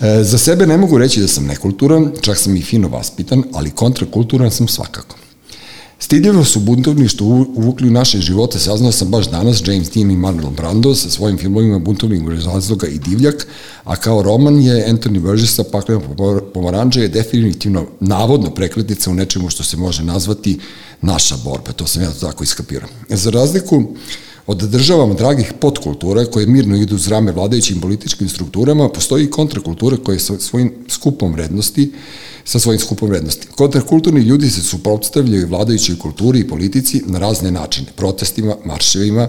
E, za sebe ne mogu reći da sam nekulturan, čak sam i fino vaspitan, ali kontrakulturan sam svakako. Stidljivo su buntovništvo uvukli u naše živote, saznao sam baš danas James Dean i Marlon Brando sa svojim filmovima Buntovnik bez razloga i Divljak, a kao roman je Anthony Burgessa Paklena pomoranđa je definitivno navodno prekretnica u nečemu što se može nazvati naša borba, to sam ja tako iskapirao. Za razliku državama dragih podkultura koje mirno idu uz rame vladajućim političkim strukturama, postoji i kontrakultura koja sa svojim skupom vrednosti, sa svojim skupom vrednosti. Kontrakulturni ljudi se suprotstavljaju vladajućoj kulturi i politici na razne načine, protestima, marševima,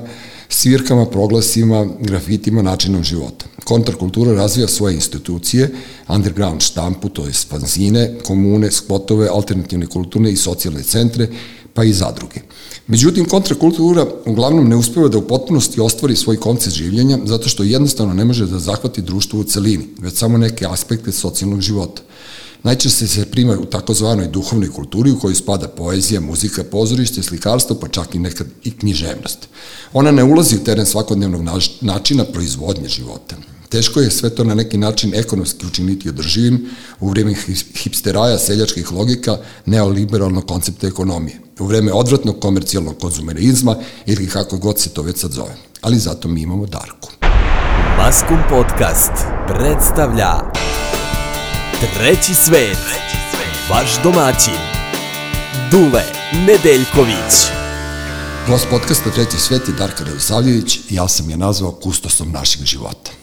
svirkama, proglasima, grafitima, načinom života. Kontrakultura razvija svoje institucije, underground štampu, to je fanzine, komune, spotove, alternativne kulturne i socijalne centre, pa i zadruge. Međutim, kontrakultura uglavnom ne uspeva da u potpunosti ostvari svoj koncept življenja, zato što jednostavno ne može da zahvati društvo u celini, već samo neke aspekte socijalnog života. Najčešće se prima u takozvanoj duhovnoj kulturi u kojoj spada poezija, muzika, pozorište, slikarstvo, pa čak i nekad i književnost. Ona ne ulazi u teren svakodnevnog načina proizvodnje života. Teško je sve to na neki način ekonomski učiniti održivim u vreme hipsteraja, seljačkih logika, neoliberalnog koncepta ekonomije, u vreme odvratnog komercijalnog konzumerizma ili kako god se to već sad zove. Ali zato mi imamo Darku. Maskum Podcast predstavlja Treći svet, vaš domaćin, Dule Nedeljković. Gost podcasta Treći svet je Darka Radosavljević i ja sam je nazvao kustosom našeg života.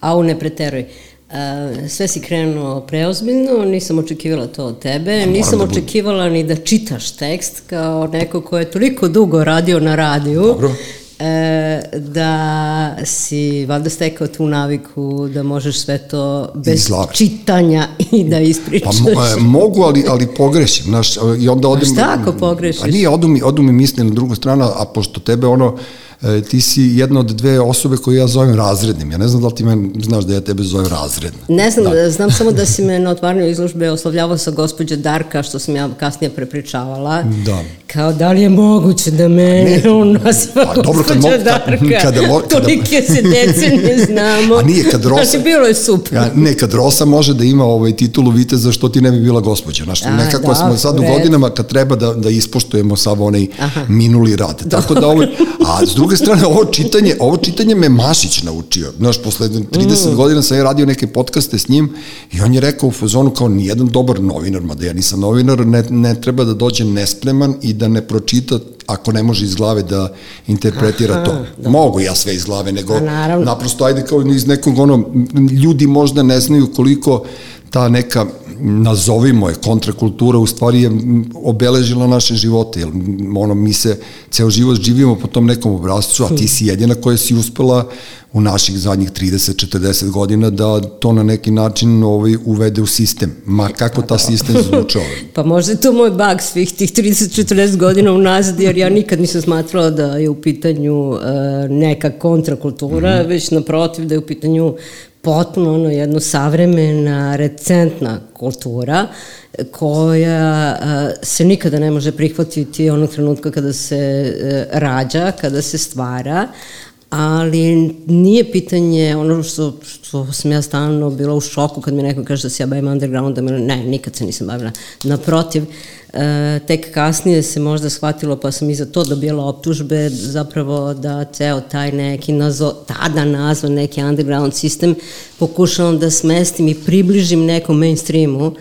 Au, ne preteruj. Uh, sve si krenuo preozbiljno, nisam očekivala to od tebe, A, nisam da očekivala ni da čitaš tekst kao neko ko je toliko dugo radio na radiju. Dobro. E, da si valjda stekao tu naviku da možeš sve to bez Izlavi. čitanja i da ispričaš. Pa mo, e, mogu, ali, ali pogrešim. Znaš, i onda odem, a šta ako pogrešiš? A nije, odu mi, odu mi misli na drugu stranu, a pošto tebe ono, e, ti si jedna od dve osobe koje ja zovem razrednim. Ja ne znam da li ti men, znaš da ja tebe zovem razredna. Ne znam, da. znam samo da si me na otvaranju izložbe oslovljavao sa gospođe Darka, što sam ja kasnije prepričavala. Da. Kao da li je moguće da mene ne, on naziva pa, dobro, kad mogu, Darka. Kada, mo, kada, Tolike se dece ne znamo. A nije, kad Rosa... Znači, bilo je super. Ja, ne, kad Rosa može da ima ovaj titulu viteza, što ti ne bi bila gospođa. Znaš, A, nekako da, smo sad u godinama kad treba da, da ispoštujemo sav onaj Aha. minuli rad. Tako da ovo, a s druge strane, ovo čitanje, ovo čitanje me Mašić naučio. Znaš, posle 30 mm. godina sam ja radio neke podcaste s njim i on je rekao u fazonu kao nijedan dobar novinar, mada ja nisam novinar, ne, ne treba da dođe nespreman i da ne pročita ako ne može iz glave da interpretira Aha, to. Da. Mogu ja sve iz glave, nego naprosto ajde kao iz nekog ono, ljudi možda ne znaju koliko ta neka nazovimo je kontrakultura u stvari je obeležila naše živote jer ono mi se ceo život živimo po tom nekom obrazcu a ti si jedina koja si uspela u naših zadnjih 30-40 godina da to na neki način ovaj, uvede u sistem. Ma kako ta sistem zvučao? pa možda je to moj bag svih tih 30-40 godina unazad, jer ja nikad nisam smatrala da je u pitanju uh, neka kontrakultura, mm -hmm. već naprotiv da je u pitanju potpuno ono jedno savremena, recentna kultura koja se nikada ne može prihvatiti onog trenutka kada se e, rađa, kada se stvara, ali nije pitanje ono što, što sam ja stalno bila u šoku kad mi neko kaže da se ja bavim undergroundom, ne, nikad se nisam bavila. Naprotiv, e, tek kasnije se možda shvatilo, pa sam i za to dobijala optužbe, zapravo da ceo taj neki nazo, tada nazvan neki underground sistem pokušavam da smestim i približim nekom mainstreamu,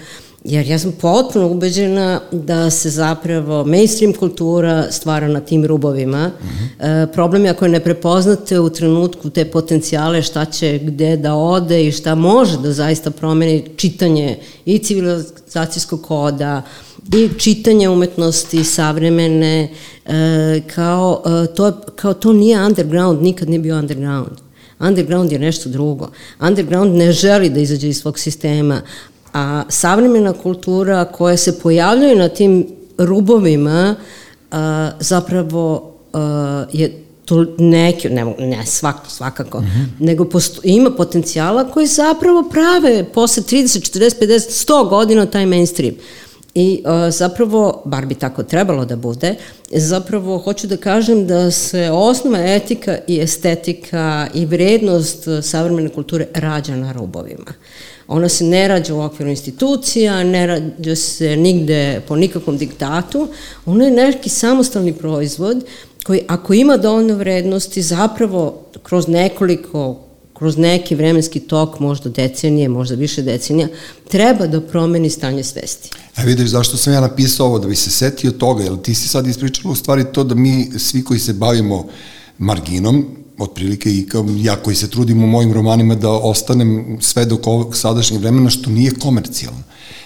Jer ja sam potpuno ubeđena da se zapravo mainstream kultura stvara na tim rubovima. Mm -hmm. e, problem je ako ne prepoznate u trenutku te potencijale šta će gde da ode i šta može da zaista promeni čitanje i civilizacijskog koda, i čitanje umetnosti savremene, e, kao, e, to, kao to nije underground, nikad nije bio underground. Underground je nešto drugo. Underground ne želi da izađe iz svog sistema, A savremena kultura koja se pojavljuje na tim rubovima a, zapravo a, je to neki, ne, ne svak, svakako, mm -hmm. nego posto, ima potencijala koji zapravo prave posle 30, 40, 50, 100 godina taj mainstream. I uh, zapravo, bar bi tako trebalo da bude, zapravo hoću da kažem da se osnova etika i estetika i vrednost savremene kulture rađa na rubovima. Ona se ne rađa u okviru institucija, ne rađa se nigde po nikakvom diktatu, ona je neki samostalni proizvod koji ako ima dovoljno vrednosti zapravo kroz nekoliko kroz neki vremenski tok, možda decenije, možda više decenija, treba da promeni stanje svesti. A e, vidiš zašto sam ja napisao ovo, da bi se setio toga, jer ti si sad ispričala u stvari to da mi, svi koji se bavimo marginom, otprilike i kao ja koji se trudim u mojim romanima da ostanem sve dok ovog sadašnjeg vremena, što nije komercijalno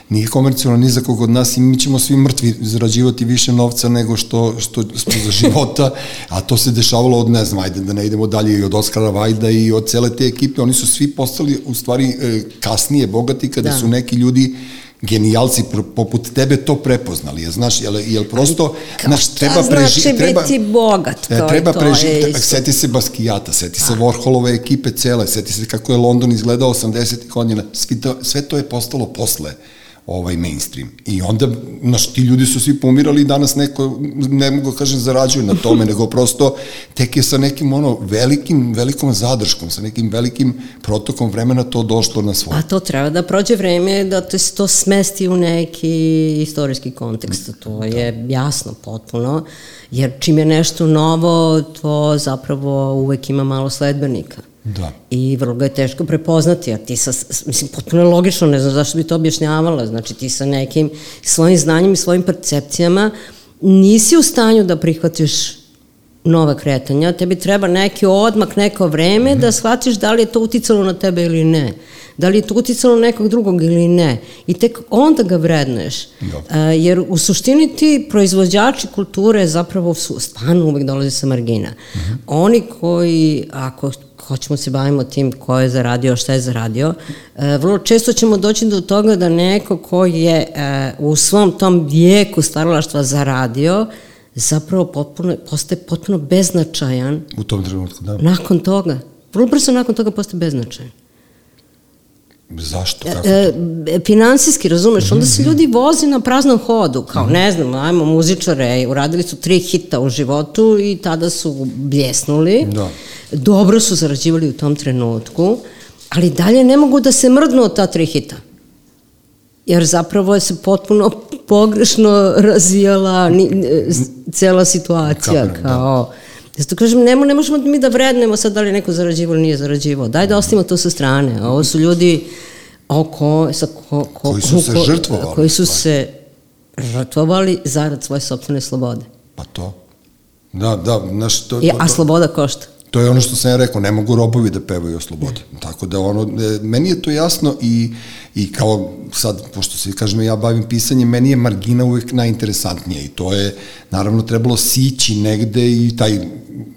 nije komercijalno ni za kog od nas i mi ćemo svi mrtvi zarađivati više novca nego što, što smo za života, a to se dešavalo od, ne znam, ajde da ne idemo dalje i od Oskara Vajda i od cele te ekipe, oni su svi postali u stvari e, kasnije bogati kada da. su neki ljudi genijalci poput tebe to prepoznali, je, znaš, jel, jel prosto, znaš, treba preživiti... Znači treba, biti bogat, to treba to preživiti, seti se Baskijata, seti se Warholove ekipe cele, seti se kako je London izgledao 80. godina, sve to, sve to je postalo posle ovaj mainstream. I onda, znaš, ti ljudi su svi pomirali i danas neko, ne mogu da kažem, zarađuju na tome, nego prosto tek je sa nekim ono velikim, velikom zadrškom, sa nekim velikim protokom vremena to došlo na svoj. A to treba da prođe vreme da te se to smesti u neki istorijski kontekst, to je da. jasno potpuno, jer čim je nešto novo, to zapravo uvek ima malo sledbenika. Da. I vrlo ga je teško prepoznati, a ti sa, mislim, potpuno je logično, ne znam zašto bi to objašnjavala, znači ti sa nekim svojim znanjem i svojim percepcijama nisi u stanju da prihvatiš nova kretanja, tebi treba neki odmak, neko vreme da shvatiš da li je to uticalo na tebe ili ne. Da li je to uticalo na nekog drugog ili ne. I tek onda ga vredneš. Da. Uh, jer u suštini ti proizvođači kulture zapravo su, stvarno uvek dolaze sa margina. Mm -hmm. Oni koji, ako hoćemo se bavimo tim ko je zaradio, šta je zaradio, e, vrlo često ćemo doći do toga da neko ko je e, u svom tom vijeku stvaralaštva zaradio, zapravo potpuno, postaje potpuno beznačajan. U tom trenutku, da. Nakon toga. Vrlo brzo nakon toga postaje beznačajan. Zašto? Kako e, e, finansijski, razumeš, onda se mhm. ljudi vozi na praznom hodu, kao mhm. ne znam, ajmo muzičare, uradili su tri hita u životu i tada su bljesnuli. Da. Dobro su zarađivali u tom trenutku, ali dalje ne mogu da se mrdnu od ta tri hita. Jer zapravo je se potpuno pogrešno razvijala ni, cela situacija, Kapnem, da. kao... Da Zato kažem, ne, ne možemo mi da vrednemo sad da li neko zarađivo ili nije zarađivo. Daj da ostavimo to sa strane. Ovo su ljudi oko, sa, ko, ko, koji su se ko, žrtvovali. Koji su se žrtvovali zarad svoje sobstvene slobode. Pa to. Da, da, znaš, to, I, a sloboda košta. To je ono što sam ja rekao, ne mogu robovi da pevaju o slobodi. Tako da ono, e, meni je to jasno i, i kao sad, pošto se kažem ja bavim pisanjem, meni je margina uvek najinteresantnija i to je naravno trebalo sići negde i taj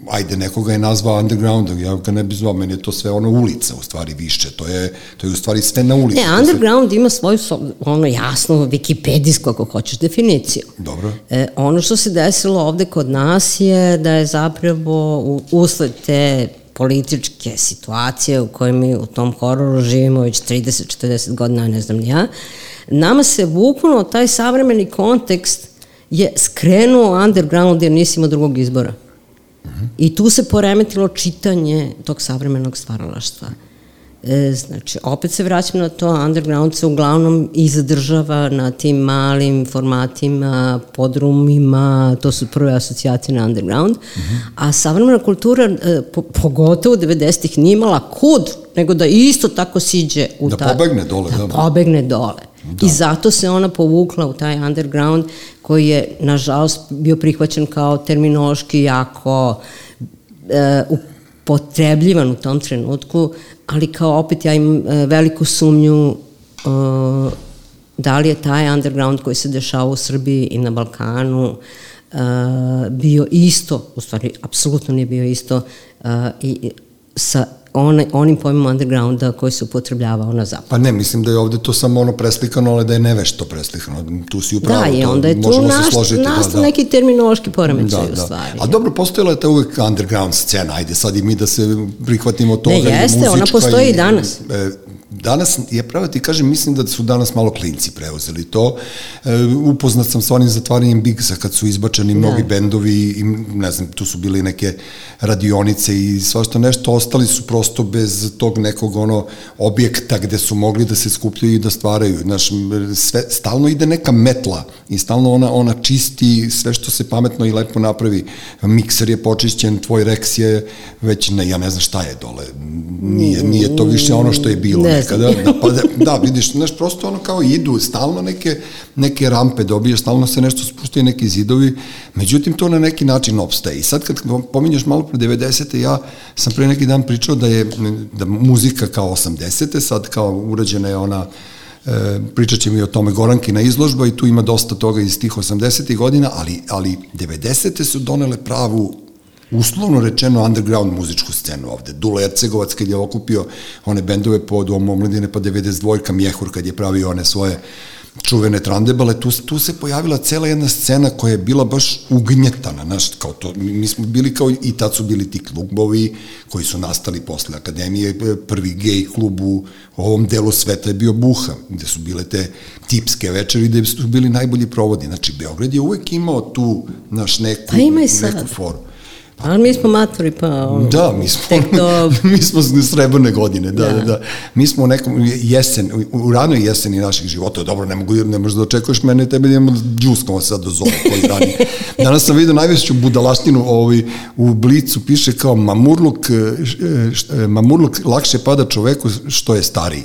ajde, nekoga je nazvao underground, ja ga ne bi zvao, meni je to sve ono ulica, u stvari više, to je, to je u stvari sve na ulici. Ne, underground sve... ima svoju, ono jasno, wikipedijsku, ako hoćeš, definiciju. Dobro. E, ono što se desilo ovde kod nas je da je zapravo u, usled te političke situacije u kojoj mi u tom hororu živimo već 30-40 godina, ne znam ja, nama se bukvalno taj savremeni kontekst je skrenuo underground jer nisi imao drugog izbora. I tu se poremetilo čitanje tog savremenog stvaralaštva. E, znači, opet se vraćam na to, underground se uglavnom i zadržava na tim malim formatima, podrumima, to su prve asocijacije na underground, uh -huh. a savremena kultura, e, po, pogotovo u 90-ih, nije imala kud, nego da isto tako siđe u da ta... pobegne dole. Da, da pobegne dole. Da. I zato se ona povukla u taj underground koji je, nažalost, bio prihvaćen kao terminološki jako e, upotrebljivan u tom trenutku, ali kao opet ja imam e, veliku sumnju e, da li je taj underground koji se dešava u Srbiji i na Balkanu e, bio isto, u stvari, apsolutno nije bio isto i sa one, onim pojmom undergrounda koji se upotrebljavao na zapadu. Pa ne, mislim da je ovde to samo ono preslikano, ali da je nevešto preslikano. Tu si upravo, da, i onda je tu naš, složiti, nastao da, da. neki terminološki poremećaj da, da. u stvari. A dobro, postojala je ta uvek underground scena, ajde sad i mi da se prihvatimo toga. Ne, jeste, ona postoji i danas. E, danas, ja pravo ti kažem, mislim da su danas malo klinci preuzeli to. E, upoznat sam sa onim zatvaranjem Bigsa kad su izbačeni mnogi da. bendovi i ne znam, tu su bili neke radionice i svašta nešto, ostali su prosto bez tog nekog ono objekta gde su mogli da se skupljaju i da stvaraju. Znaš, sve, stalno ide neka metla i stalno ona, ona čisti sve što se pametno i lepo napravi. Mikser je počišćen, tvoj Rex je već, ne, ja ne znam šta je dole, nije, nije to više ono što je bilo ne nekada. Da, pa da, da, vidiš, znaš, prosto ono kao idu, stalno neke, neke rampe dobiješ, stalno se nešto spuštaju neki zidovi, međutim to na neki način opstaje. I sad kad pominješ malo pre 90. ja sam pre neki dan pričao da je da muzika kao 80. sad kao urađena je ona E, pričat ćemo i o tome Gorankina izložba i tu ima dosta toga iz tih 80. godina, ali, ali 90. su donele pravu uslovno rečeno underground muzičku scenu ovde. Dula Ercegovac kad je okupio one bendove pod omladine pa 92 Mjehur kad je pravio one svoje čuvene trandebale, tu, tu se pojavila cela jedna scena koja je bila baš ugnjetana, znaš, kao to, mi smo bili kao, i tad su bili ti klubovi koji su nastali posle akademije, prvi gej klub u ovom delu sveta je bio Buha, gde su bile te tipske večeri, gde su bili najbolji provodi, znači Beograd je uvek imao tu, naš, neku, pa ima i sad. neku foru. Ali mi smo matori, pa... Ono, da, mi smo, to... mi smo srebrne godine, da, da, da, da. Mi smo u nekom jesen, u, u ranoj jeseni naših života, dobro, ne mogu, ne možeš da očekuješ mene, tebe da imamo džuskamo sad do zove koji dan. Danas sam vidio najveću budalaštinu ovaj, u Blicu, piše kao mamurluk, e, e, mamurluk lakše pada čoveku što je stariji.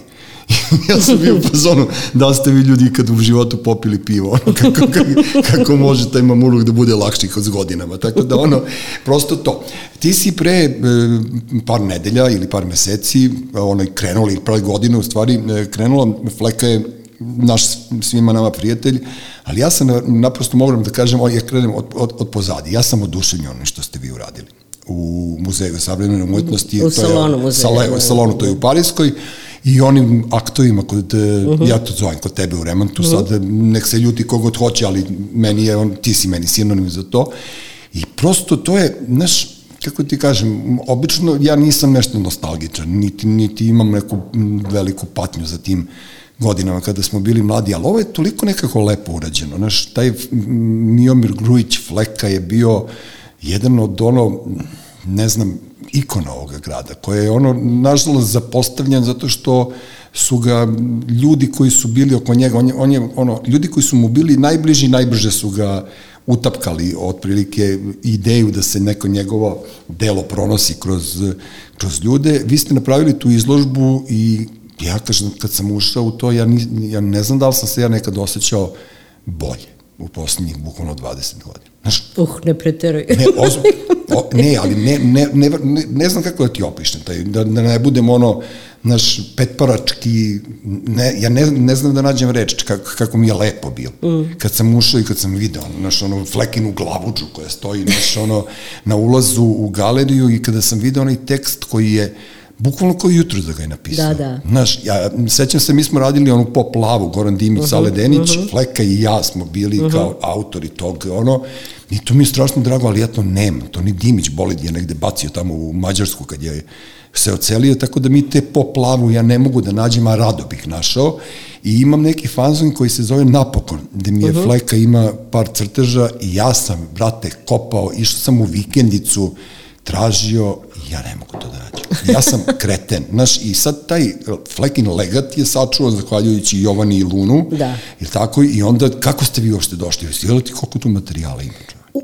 ja sam bio u fazonu, da ste vi ljudi kad u životu popili pivo, ono, kako, kako, kako može taj mamuruk da bude lakši s godinama. Tako da ono, prosto to. Ti si pre e, par nedelja ili par meseci, ono, krenula, ili prve godine u stvari, e, krenula, Fleka je naš svima nama prijatelj, ali ja sam naprosto moram da kažem, ja krenem od, od, od pozadi. Ja sam oduševljen onim što ste vi uradili u Muzeju savremene umetnosti. U salonu muzeja. Sale, salonu, to je u Pariskoj i onim aktovima kod, uh. -huh. ja to zovem kod tebe u remontu, uh mhm. -huh. sad nek se ljuti kogod hoće, ali meni je on, ti si meni sinonim za to. I prosto to je, znaš, kako ti kažem, obično ja nisam nešto nostalgičan, niti, niti imam neku veliku patnju za tim godinama kada smo bili mladi, ali ovo je toliko nekako lepo urađeno. Znaš, taj Miomir Grujić Fleka je bio jedan od ono, ne znam, ikona ovoga grada, koja je ono, nažalost, zapostavljen zato što su ga ljudi koji su bili oko njega, on je, on je ono, ljudi koji su mu bili najbliži, najbrže su ga utapkali otprilike ideju da se neko njegovo delo pronosi kroz, kroz ljude. Vi ste napravili tu izložbu i ja kažem, kad sam ušao u to, ja, ni, ja ne znam da li sam se ja nekad osjećao bolje u poslednjih bukvalno 20 godina. Znaš, uh, ne preteruj. Ne, ozbo, o, ne, ali ne, ne, ne, ne, ne znam kako da ti opišem, taj, da, da ne budem ono, naš petparački, ne, ja ne, ne znam da nađem reč kako, kako mi je lepo bilo. Mm. Kad sam ušao i kad sam video, naš ono, flekinu glavuđu koja stoji, naš ono, na ulazu u galeriju i kada sam video onaj tekst koji je, bukvalno kao jutro da ga je napisao. Da, da. Znaš, ja sećam se, mi smo radili onu pop lavu, Goran Dimić, uh -huh, Sale Denić, uh -huh. Fleka i ja smo bili uh -huh. kao autori tog, ono, i to mi je strašno drago, ali ja to nemam, to ni Dimić Bolid je negde bacio tamo u Mađarsku kad je se ocelio, tako da mi te pop lavu ja ne mogu da nađem, a rado bih našao. I imam neki fanzon koji se zove Napokon, gde mi je uh -huh. Fleka ima par crteža i ja sam, brate, kopao, išao sam u vikendicu, tražio ja ne mogu to da nađem. Ja sam kreten. Znaš, i sad taj Flekin legat je sačuvan zahvaljujući Jovani i Lunu. Da. Ili tako? I onda, kako ste vi uopšte došli? Jel ti koliko tu materijala ima?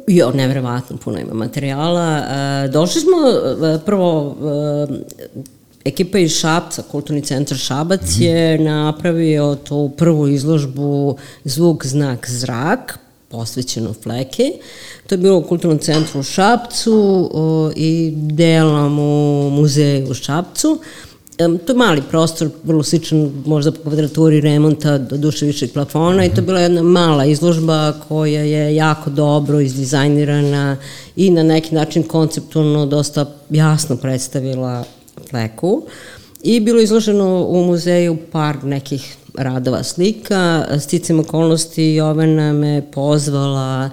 Jo, nevjerovatno puno ima materijala. E, došli smo e, prvo e, ekipa iz Šapca, Kulturni centar Šabac mm -hmm. je napravio tu prvu izložbu Zvuk, znak, zrak, posvećeno Fleke. To je bilo u Kulturnom centru u Šapcu o, i delom u muzeju u Šapcu. Um, to je mali prostor, vrlo sličan možda po kvadraturi remonta do duše višeg plafona i to je bila jedna mala izložba koja je jako dobro izdizajnirana i na neki način konceptualno dosta jasno predstavila fleku. I bilo izloženo u muzeju par nekih radova slika. Sticam okolnosti Jovana me pozvala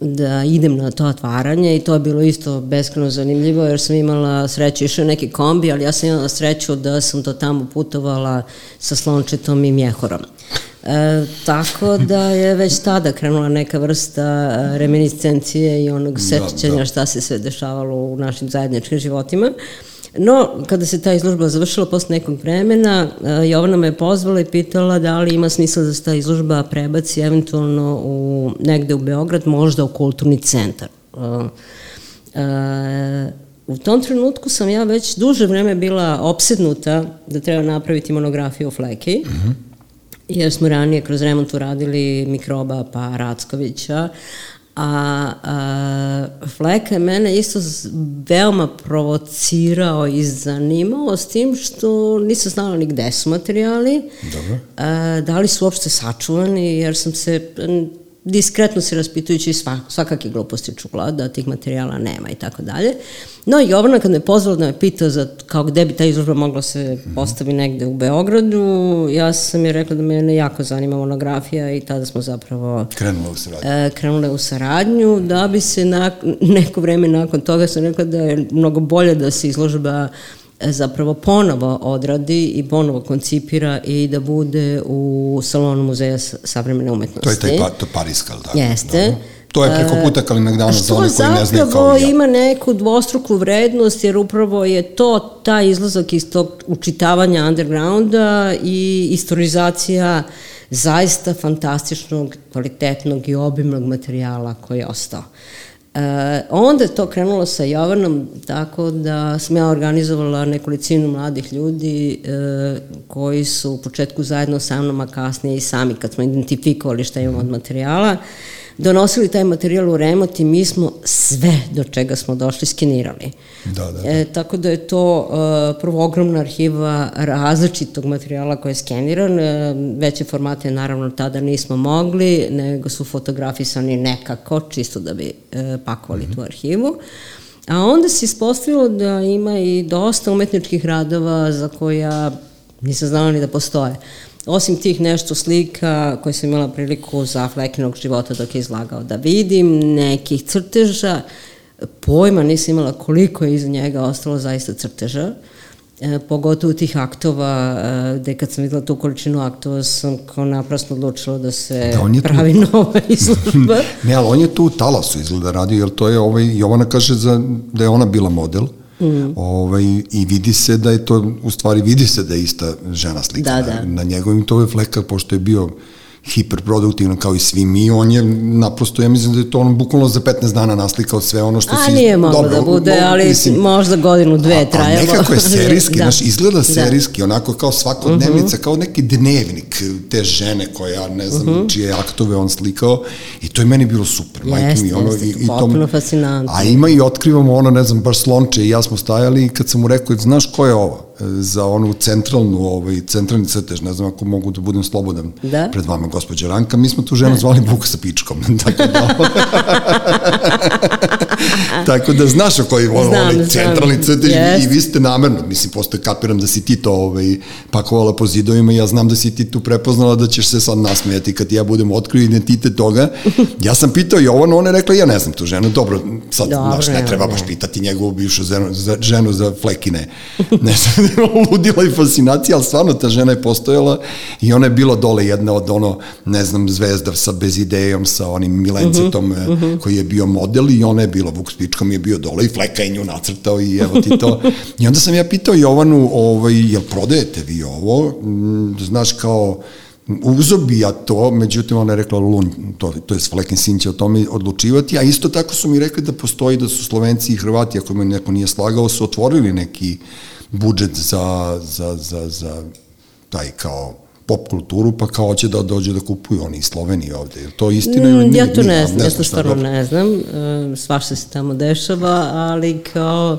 da idem na to otvaranje i to je bilo isto beskreno zanimljivo jer sam imala sreću, išao neki kombi, ali ja sam imala sreću da sam to tamo putovala sa slončetom i mjehorom. E, tako da je već tada krenula neka vrsta e, reminiscencije i onog sećanja da, da. šta se sve dešavalo u našim zajedničkim životima. No, kada se ta izložba završila posle nekog vremena, e, Jovana me pozvala i pitala da li ima smisla da se ta izložba prebaci eventualno u, negde u Beograd, možda u kulturni centar. Uh, uh, u tom trenutku sam ja već duže vreme bila opsednuta da treba napraviti monografiju o Fleki. Mm -hmm jer smo ranije kroz remont uradili Mikroba pa Rackovića, a, a Fleka je mene isto veoma provocirao i zanimao s tim što nisam znala ni gde su materijali, Dobro. A, da li su uopšte sačuvani, jer sam se diskretno se raspitujući sva, svakakve gluposti čula, da tih materijala nema i tako dalje. No i Jovana kad me pozvala da me pita za kao gde bi ta izložba mogla se postavi negde u Beogradu, ja sam je rekla da me jako zanima monografija i tada smo zapravo krenule u saradnju. E, krenule u saradnju, da bi se na, neko vreme nakon toga sam rekla da je mnogo bolje da se izložba zapravo ponovo odradi i ponovo koncipira i da bude u salonu Muzeja savremene umetnosti. To je taj pa, to Pariska, ali tako? Jeste. Da. To je preko puta Kalemegdana za one koji ne znaju kao ja. ima neku dvostruku vrednost jer upravo je to taj izlazak iz tog učitavanja undergrounda i istorizacija zaista fantastičnog, kvalitetnog i obimnog materijala koji je ostao. E, onda je to krenulo sa Jovanom, tako da sam ja organizovala nekolicinu mladih ljudi e, koji su u početku zajedno sa mnom, a kasnije i sami kad smo identifikovali šta imamo od materijala, donosili taj materijal u remont i mi smo sve do čega smo došli skenirali. Da, da, da. E, tako da je to uh, prvo ogromna arhiva različitog materijala koji je skeniran. E, veće formate naravno tada nismo mogli, nego su fotografisani nekako, čisto da bi e, pakovali mm -hmm. tu arhivu. A onda se ispostavilo da ima i dosta umetničkih radova za koja nisam znala ni da postoje osim tih nešto slika koje sam imala priliku za Flekinog života dok je izlagao da vidim, nekih crteža, pojma nisam imala koliko je iz njega ostalo zaista crteža, e, pogotovo tih aktova, e, gde kad sam videla tu količinu aktova sam kao naprasno odlučila da se da, pravi tu... nova izložba. ne, ali on je tu u Talasu izgleda radio, jer to je, ovaj, Jovana kaže za, da je ona bila model, Mm. Ovaj, I vidi se da je to, u stvari vidi se da je ista žena slika. Da, da. Na njegovim to je fleka, pošto je bio hiperproduktivno kao i svi mi, on je naprosto, ja mislim da je to on bukvalno za 15 dana naslikao sve ono što a, si... A nije moglo dobro, da bude, mo, ali mislim, možda godinu, dve trajalo. A nekako je serijski, da. znaš, izgleda da. serijski, da. onako kao svakodnevnica, uh mhm. -huh. kao neki dnevnik te žene koja, ne znam, uh mhm. -huh. čije aktove on slikao i to je meni bilo super, jest, majke mi, ono, jest, i, i to, fascinantno. A ima i otkrivamo ono, ne znam, baš Slonče i ja smo stajali i kad sam mu rekao, znaš ko je ovo? Za onu centralnu, ovaj, centralni crtež, ne znam ako mogu da budem slobodan da? pred vama, gospođa Ranka, mi smo tu ženu zvali Vuk sa pičkom, tako da... tako da znaš o koji znam, onaj centralni crtež yes. i vi ste namerno, mislim, postoje kapiram da si ti to ovaj, pakovala po zidovima i ja znam da si ti tu prepoznala da ćeš se sad nasmijati kad ja budem otkrio identitet toga. Ja sam pitao Jovanu, ona je rekla, ja ne znam tu ženu, dobro, sad, dobro, znaš, ne treba baš pitati njegovu bivšu ženu za, ženu za flekine. Ne znam, ludila i fascinacija, ali stvarno ta žena je postojala i ona je bila dole jedna od ono, ne znam, zvezda sa bez idejom, sa onim Milencetom uh -huh, uh -huh. koji je bio model i ona je bila, Vuk Spičkom je bio dole i Fleka je nju nacrtao i evo ti to. I onda sam ja pitao Jovanu, ovaj, jel prodajete vi ovo? Mm, znaš, kao, Uzo bi ja to, međutim ona je rekla Lun, to, to je Flekin sin će o tome odlučivati, a isto tako su mi rekli da postoji da su Slovenci i Hrvati, ako me neko nije slagao, su otvorili neki budžet za, za, za, za taj kao pop kulturu, pa kao će da dođe da kupuju oni iz Slovenije ovde. Je to istina ili mm, nije? Ja to ne, znam, ja to stvarno ne znam. E, svašta se tamo dešava, ali kao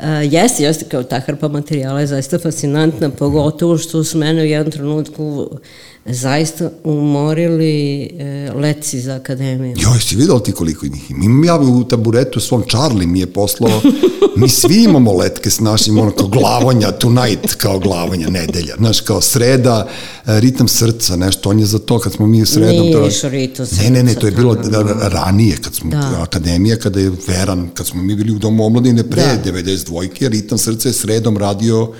Uh, jeste, jeste kao ta hrpa materijala je zaista fascinantna, pogotovo što su mene u jednom trenutku zaista umorili e, leci za akademiju. Joj, si videla ti koliko njih ima? Imam ja u taburetu svom Charlie mi je poslao, mi svi imamo letke s našim, ono kao glavanja, tonight kao glavanja, nedelja, znaš, kao sreda, e, ritam srca, nešto, on je za to, kad smo mi sredom... Nije to... išao ritam Ne, ne, ne, to je bilo srca, da. ranije, kad smo, Da. akademija, kada je Veran, kad smo mi bili u domu omladine pre Da. 92. ritam srca je sredom radio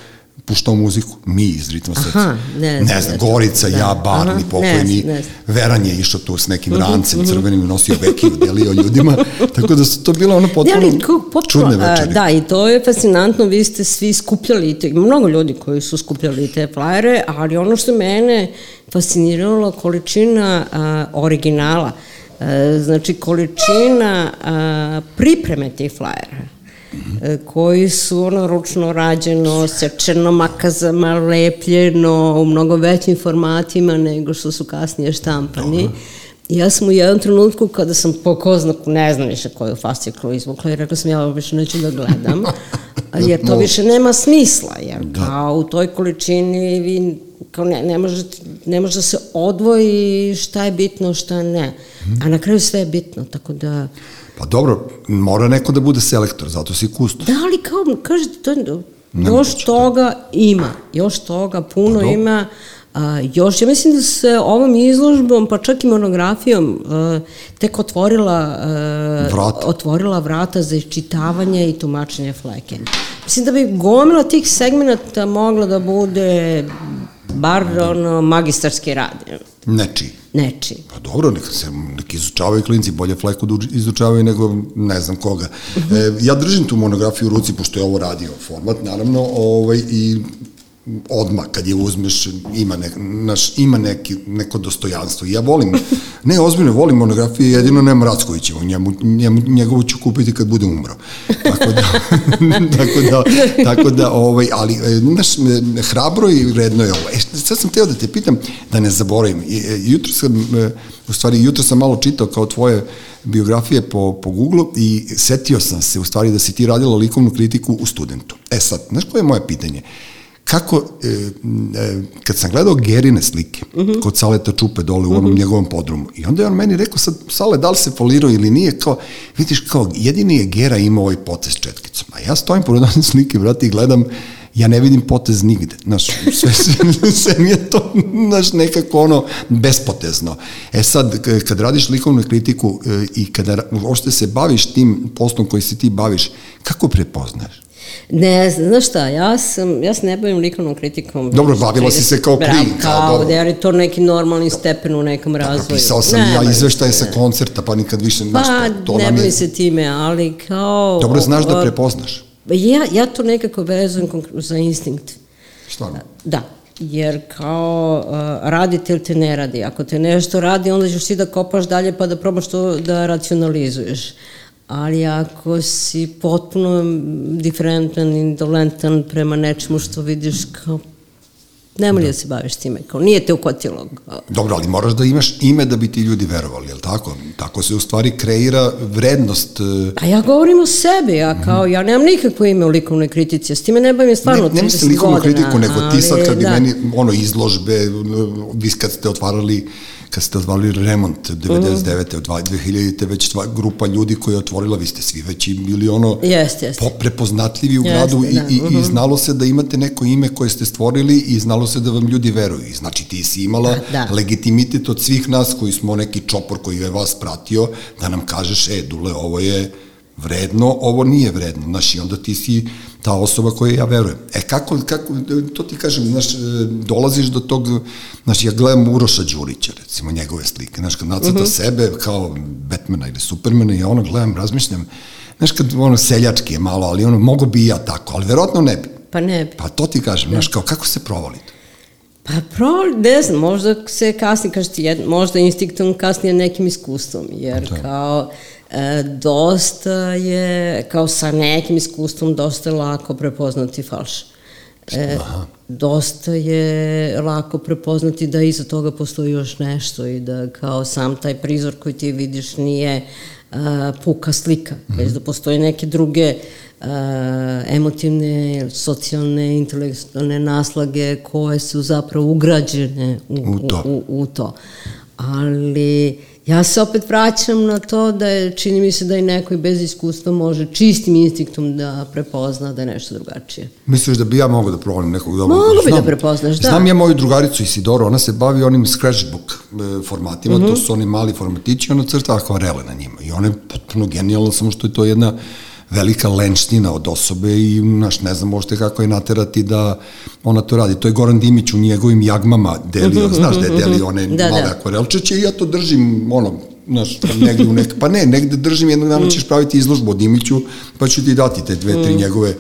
puštao muziku, mi iz ritma srca. Aha, ne ne znam, ne. Gorica, Da. ja, Barni, Aha, pokojni, ne ne. Veran je išao tu s nekim rancem crvenim i nosio vekiju, delio ljudima, tako da su to bile ono Ne, potpuno ali ko, potpuno, čudne a, večeri. Da, i to je fascinantno, vi ste svi skupljali, te, mnogo ljudi koji su skupljali te flajere, ali ono što mene fasciniralo, količina a, originala, a, znači količina a, pripreme tih flajera, koji su ono ručno rađeno, sečeno makazama, lepljeno u mnogo većim formatima nego što su kasnije štampani. Ja sam u jednom trenutku kada sam po koznaku, ne znam više koju fasciklu izvukla i rekla sam ja ovo više neću da gledam, jer to više nema smisla, jer kao u toj količini vi kao ne, ne, može, ne može da se odvoji šta je bitno, šta ne. A na kraju sve je bitno, tako da... Pa dobro, mora neko da bude selektor, zato si kustos. Da, ali kao, kažete, to, Nemoguće, još toga ima, još toga puno Pa ima, a, još, ja mislim da se ovom izložbom, pa čak i monografijom, a, tek otvorila, a, Vrata. otvorila vrata za iščitavanje i tumačenje fleke. Mislim da bi gomila tih segmenta mogla da bude bar ono, magistarski rad, Nečiji. Nečiji. Pa dobro, neka se neki izučavaju klinci, bolje fleku da izučavaju nego ne znam koga. E, ja držim tu monografiju u ruci, pošto je ovo radio format, naravno, ovaj, i odmah kad je uzmeš ima, ne, naš, ima neki, neko dostojanstvo. Ja volim, ne ozbiljno, volim monografije, jedino nema Rackovićevo, njemu, njemu, njegovu ću kupiti kad bude umro. Tako da, tako da, tako da ovaj, ali, e, znaš, e, hrabro i vredno je ovo. E, sad sam teo da te pitam, da ne zaboravim, e, jutro sam, u stvari, jutro sam malo čitao kao tvoje biografije po, po Google i setio sam se, u stvari, da si ti radila likovnu kritiku u studentu. E sad, znaš koje je moje pitanje? Kako, e, e, kad sam gledao Gerine slike, mm -hmm. kod Saleta Čupe dole u onom mm -hmm. njegovom podrumu, i onda je on meni rekao sad, Sale, da li se folirao ili nije, kao, vidiš, kao, jedini je Gera imao ovaj potez četkicom, a ja stojim pored one slike, brate, i gledam, ja ne vidim potez nigde, znaš, sve, sve, sve mi je to, znaš, nekako ono, bespotezno. E sad, kad radiš likovnu kritiku e, i kada uopšte se baviš tim poslom koji se ti baviš, kako prepoznaš? Ne, znam, znaš šta, ja sam, ja se ne bavim likovnom kritikom. Dobro, bavila si se kao Bra- klin, kao dobro. da je to neki normalni stepen u nekom razvoju. Napisao sam Ne, ja izveštaje sa koncerta, pa nikad više, Pa, znaš, to, to ne nam je... bavim se time, ali kao... Dobro, znaš da prepoznaš. Ja, ja to nekako vezujem za instinkt. Stvarno. Da, jer kao uh, radite ili te ne radi. Ako te nešto radi, onda ćeš ti da kopaš dalje pa da probaš to da racionalizuješ. Ali ako si potpuno diferentan, indolentan prema nečemu što vidiš kao Nema li da se baviš time, kao nije te ukotilo. Dobro, ali moraš da imaš ime da bi ti ljudi verovali, je li tako? Tako se u stvari kreira vrednost... e, A ja govorim o sebi, ja kao, ja nemam nikakvo ime u likovnoj kritici, s time ne bavim stvarno ne, 30 ne godina. mislim likovnu kritiku, nego ti sad kad bi da. meni, ono, izložbe, vi kad ste otvarali kad ste otvarali remont 99. od 2000. već tva, grupa ljudi koja je otvorila, vi ste svi već bili ono jeste. po, prepoznatljivi u Jeste, gradu i, da, i, i mhm. znalo se da imate neko ime koje ste stvorili i znalo se da vam ljudi veruju. Znači ti si imala Da. legitimitet od svih nas koji smo neki čopor koji je vas pratio da nam kažeš, e, Dule, ovo je vredno, ovo nije vredno, znaš, i onda ti si ta osoba koja ja verujem. E, kako, kako, to ti kažem, znaš, e, dolaziš do tog, znaš, ja gledam Uroša Đurića, recimo, njegove slike, znaš, kad nacrta uh -huh. sebe kao Batmana ili Supermana i ono gledam, razmišljam, znaš, kad ono seljački je malo, ali ono, mogo bi i ja tako, ali verovatno ne bi. Pa ne bi. Pa to ti kažem, znaš, kao, kako se provalite? Pa pro, ne znam, možda se kasnije, kažete, jed, možda instinktom kasnije nekim iskustvom, jer Da. kao e, dosta je, kao sa nekim iskustvom, dosta je lako prepoznati falš. E, dosta je lako prepoznati da iza toga postoji još nešto i da kao sam taj prizor koji ti vidiš nije a, puka slika, mm -hmm. već da postoje neke druge uh, emotivne, socijalne, intelektualne naslage koje su zapravo ugrađene u, U to. U, u, to. Ali ja se opet vraćam na to da je, čini mi se da i neko i bez iskustva može čistim instinktom da prepozna da je nešto drugačije. Misliš da bi ja mogao da provalim nekog dobrog? Mogu bi da prepoznaš, da. Znam ja moju drugaricu Isidoru, ona se bavi onim scratchbook e, formatima, Mhm. to su oni mali formatići, ona crta akvarele na njima. I ona je potpuno genijalna, samo što je to jedna velika lenština od osobe i, znaš, ne znam možete kako je naterati da ona to radi. To je Goran Dimić u njegovim jagmama delio, znaš da je delio one Da, male da. akvarelčiće i ja to držim, ono, znaš, negde u nek... Pa ne, negde držim, jednog dana ćeš praviti izložbu o Dimiću, pa ću ti dati te dve, tri njegove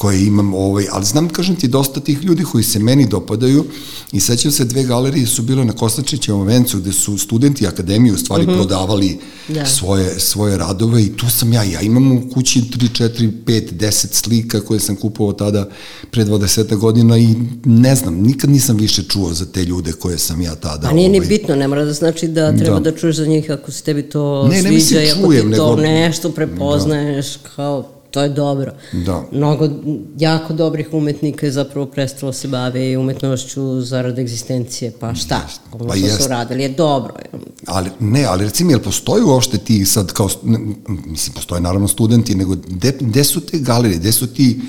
koje imam, ovaj, ali znam, kažem ti, dosta tih ljudi koji se meni dopadaju i sećam se, dve galerije su bile na Kostačićevom vencu gde su studenti akademije u stvari prodavali Da. svoje, svoje radove i tu sam ja, ja imam u kući 3, 4, 5, 10 slika koje sam kupovao tada pre 20 godina i ne znam, nikad nisam više čuo za te ljude koje sam ja tada... A nije ni ovaj, bitno, ne mora da znači da treba Da. da, čuješ za njih ako se tebi to Ne, ne sviđa i ako čujem, ti to nego- nešto prepoznaješ kao to je dobro. Da. Mnogo jako dobrih umetnika je zapravo prestalo se bave umetnošću zarad egzistencije, pa šta? Ono Pa što jest. su radili je dobro. Ali, ne, ali recimo, jel postoji uopšte ti sad kao, ne, mislim, postoje naravno studenti, nego gde, gde su te galerije, gde su ti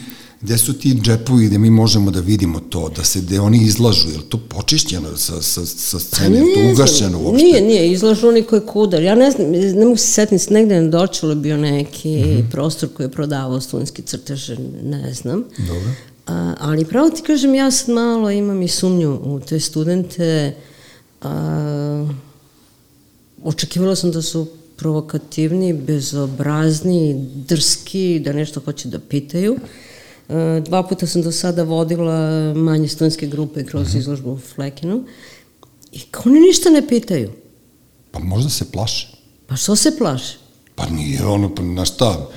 gde su ti džepovi gde mi možemo da vidimo to, da se, gde oni izlažu, je li to počišćeno sa, sa, sa scene, je to ugašćeno uopšte? Nije, nije, izlažu oni koji kudar. Ja ne znam, ne mogu se setiti, negde na je bio neki Mhm. prostor koji je prodavao studentski crtež, ne znam. Dobro. A, ali pravo ti kažem, ja sad malo imam i sumnju u te studente. A, očekivala sam da su provokativni, bezobrazni, drski, da nešto hoće da pitaju. E, Dva puta sam do sada vodila manje studentske grupe kroz izložbu u Flekinu i kao oni ništa ne pitaju. Pa možda se plaše. Pa što se plaše? Pa nije ono, pa na šta,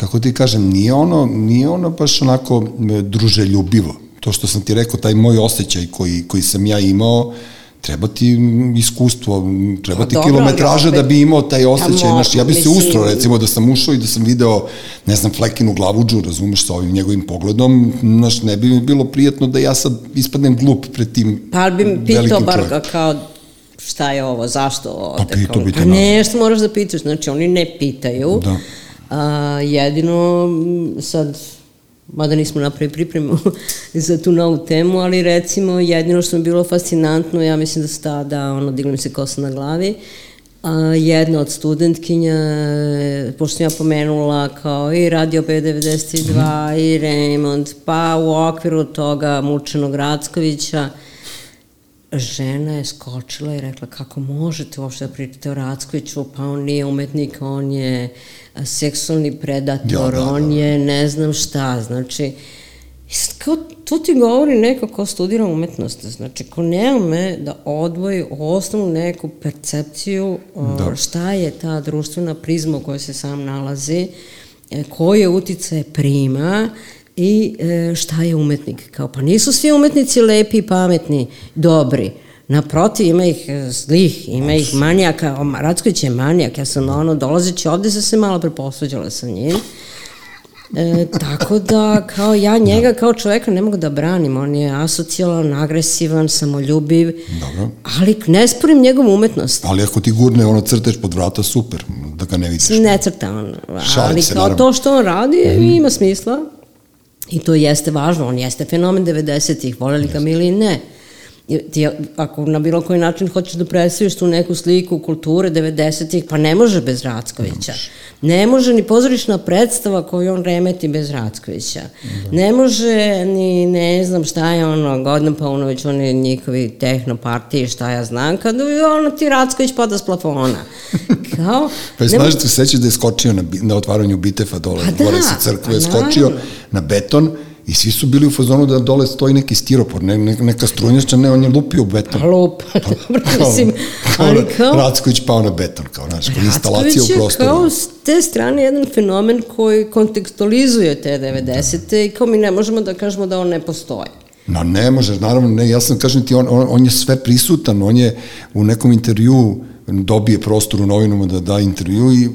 kako ti kažem, nije ono, nije ono baš onako e, druželjubivo. To što sam ti rekao, taj moj osjećaj koji, koji sam ja imao, treba ti iskustvo, treba Pa ti dobro, kilometraža ali da opet- bi imao taj osjećaj, znaš, ja bi se ustro, recimo, da sam ušao i da sam video, ne znam, Flekinu glavuđu, razumeš, sa ovim njegovim pogledom, znaš, ne bi mi bilo prijatno da ja sad ispadnem glup pred tim Pa ali bi pitao bar čovjekom. kao šta je ovo, zašto ovo? Pa pitao bi te naravno. nešto moraš da pitaš, znači oni ne pitaju. Da. A, jedino sad, mada nismo napravili pripremu za tu novu temu, ali recimo jedino što mi je bilo fascinantno, ja mislim da se tada, ono, digla mi se kosa na glavi, a, jedna od studentkinja, pošto sam ja pomenula kao i Radio P92 i Raymond, pa u okviru toga Mučenog Rackovića, žena je skočila i rekla kako možete uopšte da pričate o Rackoviću, pa on nije umetnik, on je seksualni predator, Ja, da, da, on je ne znam šta, znači, kao, to ti govori neko ko studira umetnost, znači, ko ne ume da odvoji osnovnu neku percepciju Da. da. šta je ta društvena prizma u kojoj se sam nalazi, e, koje utice prima i e, šta je umetnik. Kao, pa nisu svi umetnici lepi pametni, dobri. Naprotiv, ima ih e, zlih, ima ih manijaka. O, Racković je manijak, ja sam ono, dolazeći ovde sam se malo preposuđala sa njim. E, tako da, kao ja njega kao čoveka ne mogu da branim, on je asocijalan, agresivan, samoljubiv, Dobro. ali ne sporim njegovu umetnost. Ali ako ti gurne ono crteš pod vrata, super, da ga ne vidiš. Ne crta on, Šalim ali se, kao naravno. to što on radi ima smisla i to jeste važno, on jeste fenomen 90-ih, voleli ga mi ili ne. Ti, ako na bilo koji način hoćeš da predstaviš tu neku sliku kulture 90-ih, pa ne može bez Rackovića. Ne može ni pozorišna predstava koju on remeti bez Rackovića. Ne može ni, ne znam šta je ono, Gordon Paunović, oni njihovi tehnopartiji, šta ja znam, kad ono ti Racković pada s plafona. Kao, Pa je ne znaš da se sećaš da je skočio na, na otvaranju bitefa dole, Pa da, gore sa crkve, je pa skočio naravno. na beton i svi su bili u fazonu da dole stoji neki stiropor, ne, ne, neka strunjača, ne, on je lupio beton. Lupa, dobro, mislim, ali kao... Racković pao na beton, kao, znaš, kao instalacija u Racković je prostoru. kao s te strane jedan fenomen koji kontekstualizuje te 90. i kao mi ne možemo da kažemo da on ne postoji. No ne možeš, naravno, ne, ja sam, kažem ti, on, on, on je sve prisutan, on je u nekom intervju dobije prostor u novinama da da intervju i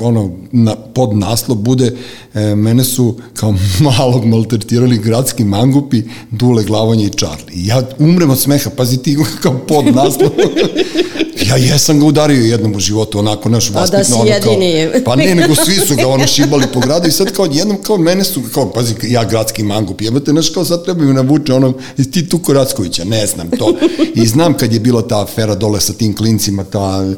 ono, na, pod naslov bude e, mene su kao malog maltretirali gradski mangupi, Dule, Glavanje i Charlie. I ja umrem od smeha, pazi ti kao pod naslov. ja jesam ga udario jednom u životu, onako, naš vaspitno. da si ono, jedini. Kao, pa ne, nego svi su ga ono šibali po gradu i sad kao jednom, kao mene su, kao, pazi, ja gradski mangup, jebate, znaš, kao sad treba mi navuče ono, iz ti tu Korackovića, ne znam to. I znam kad je bila ta afera dole sa tim klincima, ta,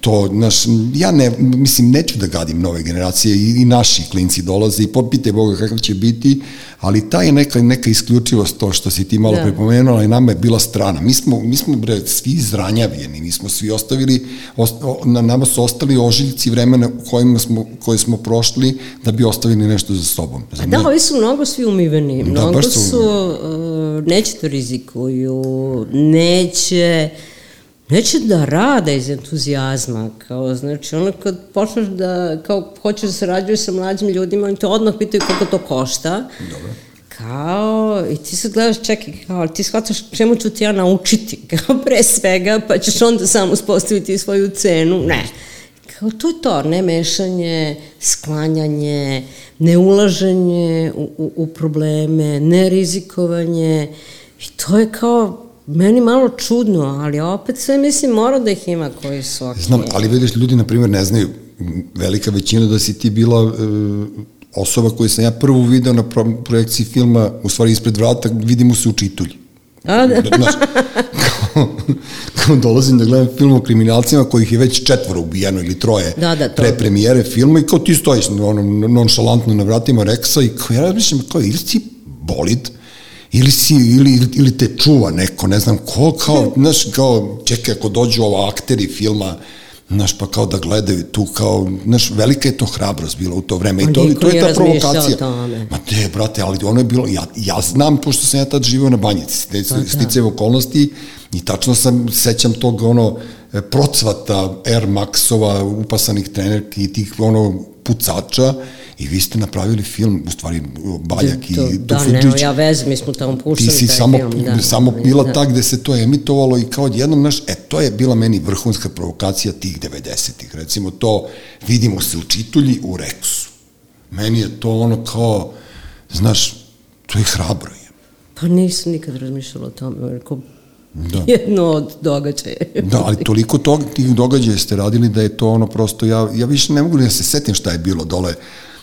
to, znaš, ja ne, mislim, neću da gadim nove generacije i, i naši klinci dolaze i popite Boga kakav će biti, ali ta je neka, neka isključivost to što si ti malo da. pripomenula i nama je bila strana. Mi smo, mi smo bre, svi izranjavljeni, mi smo svi ostavili, osta, na nama su ostali ožiljci vremena u kojima smo, koje smo prošli da bi ostavili nešto za sobom. A da, ovi su mnogo svi umiveni, da, mnogo su, su uh, neće to rizikuju, neće neće da rade iz entuzijazma, kao, znači, ono kad počneš da, kao, hoćeš da se rađuješ sa mlađim ljudima, oni te odmah pitaju koliko to košta. Dobro. Kao, i ti sad gledaš, čekaj, kao, ti shvataš čemu ću ti ja naučiti, kao, pre svega, pa ćeš onda samo uspostaviti svoju cenu. Ne. Kao, to je to, ne mešanje, sklanjanje, neulaženje u, u, u probleme, ne rizikovanje, i to je kao, meni malo čudno, ali opet sve mislim mora da ih ima koji su ok. Znam, ali vidiš, ljudi, na primjer, ne znaju, velika većina da si ti bila e, osoba koju sam ja prvo video na projekciji filma, u stvari ispred vrata, vidimo se u čitulji. A, da. Znaš, kao, kao dolazim da gledam film o kriminalcima kojih je već četvoro ubijeno ili troje da, da, to. pre premijere filma i kao ti stojiš ono, nonšalantno na vratima Reksa i kao ja razmišljam kao ili si bolid ili si, ili, ili te čuva neko, ne znam ko, kao, znaš, kao, čekaj, ako dođu ovo akteri filma, znaš, pa kao da gledaju tu, kao, znaš, velika je to hrabrost bila u to vreme i to, to je ta provokacija. Ma te, brate, ali ono je bilo, ja, ja znam, pošto sam ja tad živio na banjici, stice pa, da. okolnosti i tačno sam, sećam tog, ono, procvata Air Maxova, upasanih trenerki i tih, ono, pucača, i vi ste napravili film, u stvari Baljak i Da, ne, ja vez, mi smo tamo puštali Ti si samo, film, da, samo bila da. ta gde se to emitovalo i kao odjednom, znaš, e, to je bila meni vrhunska provokacija tih 90-ih. Recimo to, vidimo se u Čitulji u Reksu. Meni je to ono kao, znaš, to je hrabro je. Pa nisam nikad razmišljala o tome, rekao, da. jedno od događaja. da, ali toliko tog, tih događaja ste radili da je to ono prosto, ja, ja više ne mogu da se setim šta je bilo dole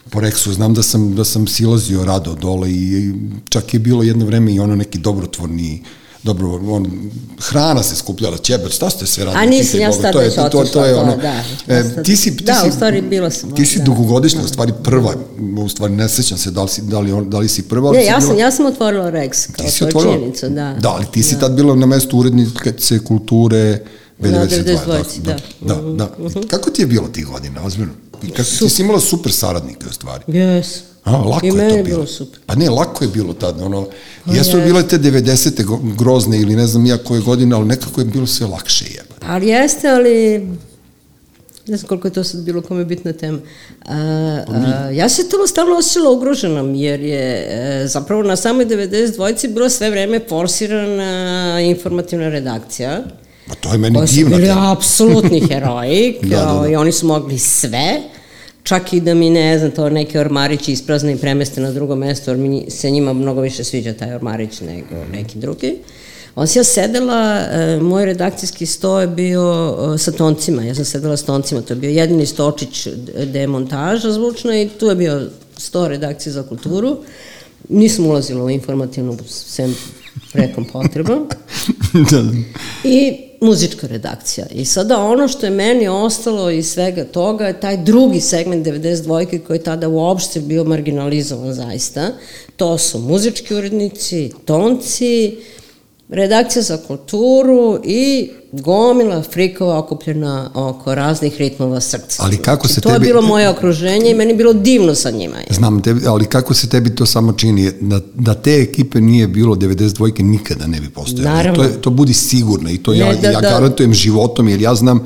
po Reksu, znam da sam, da sam silazio rado dole i čak je bilo jedno vreme i ono neki dobrotvorni dobro, on, hrana se skupljala, ćeber, šta ste sve radili? A nisam, ja sad već otišla. To, to je ono, da. E, ti si, ti da, si, u stvari bila sam. Ti si da. dugogodišnja, u stvari prva, u stvari ne sećam se da li si, da li, da li si prva. Ne, ja sam, bila, ja sam otvorila Rex, kao to otvorila, činjenica, da. Da, ali ti si da. tad bila na mestu urednice kulture, B92, da, da, da, da. -huh. Kako ti je bilo tih godina, ozbiljno? Kako, ti si imala super saradnike u stvari. Jes. A, lako I je to bilo. bilo super. Pa ne, lako je bilo tad, ono, pa jesu je. bile te 90. grozne ili ne znam ja koje godine, ali nekako je bilo sve lakše jeba. Ali jeste, ali ne znam koliko je to sad bilo kome bitna tema. A, a, ja se to stalno osjećala ugroženom, jer je e, zapravo na samoj 92. bila sve vreme forsirana informativna redakcija. Pa to je meni divno. Koji su bili apsolutni heroji, da, da, da. i oni su mogli sve čak i da mi ne znam, to neke ormarići isprazne i premeste na drugo mesto, jer mi se njima mnogo više sviđa taj ormarić nego neki drugi. On se ja sedela, e, moj redakcijski sto je bio e, sa toncima, ja sam sedela s toncima, to je bio jedini stočić demontaža zvučna i tu je bio sto redakcije za kulturu. Nisam ulazila u informativnu, sem prekom potreba. da. I muzička redakcija. I sada ono što je meni ostalo iz svega toga je taj drugi segment 92. koji je tada uopšte bio marginalizovan zaista. To su muzički urednici, tonci, redakcija za kulturu i gomila frikova okupljena oko raznih ritmova srca. Ali kako se to tebi... Je bilo moje okruženje i meni je bilo divno sa njima. Znam, tebi, ali kako se tebi to samo čini? Da, da te ekipe nije bilo 92. nikada ne bi postojalo. Naravno. To, je, to budi sigurno i to ne, ja, da, ja da. garantujem životom jer ja znam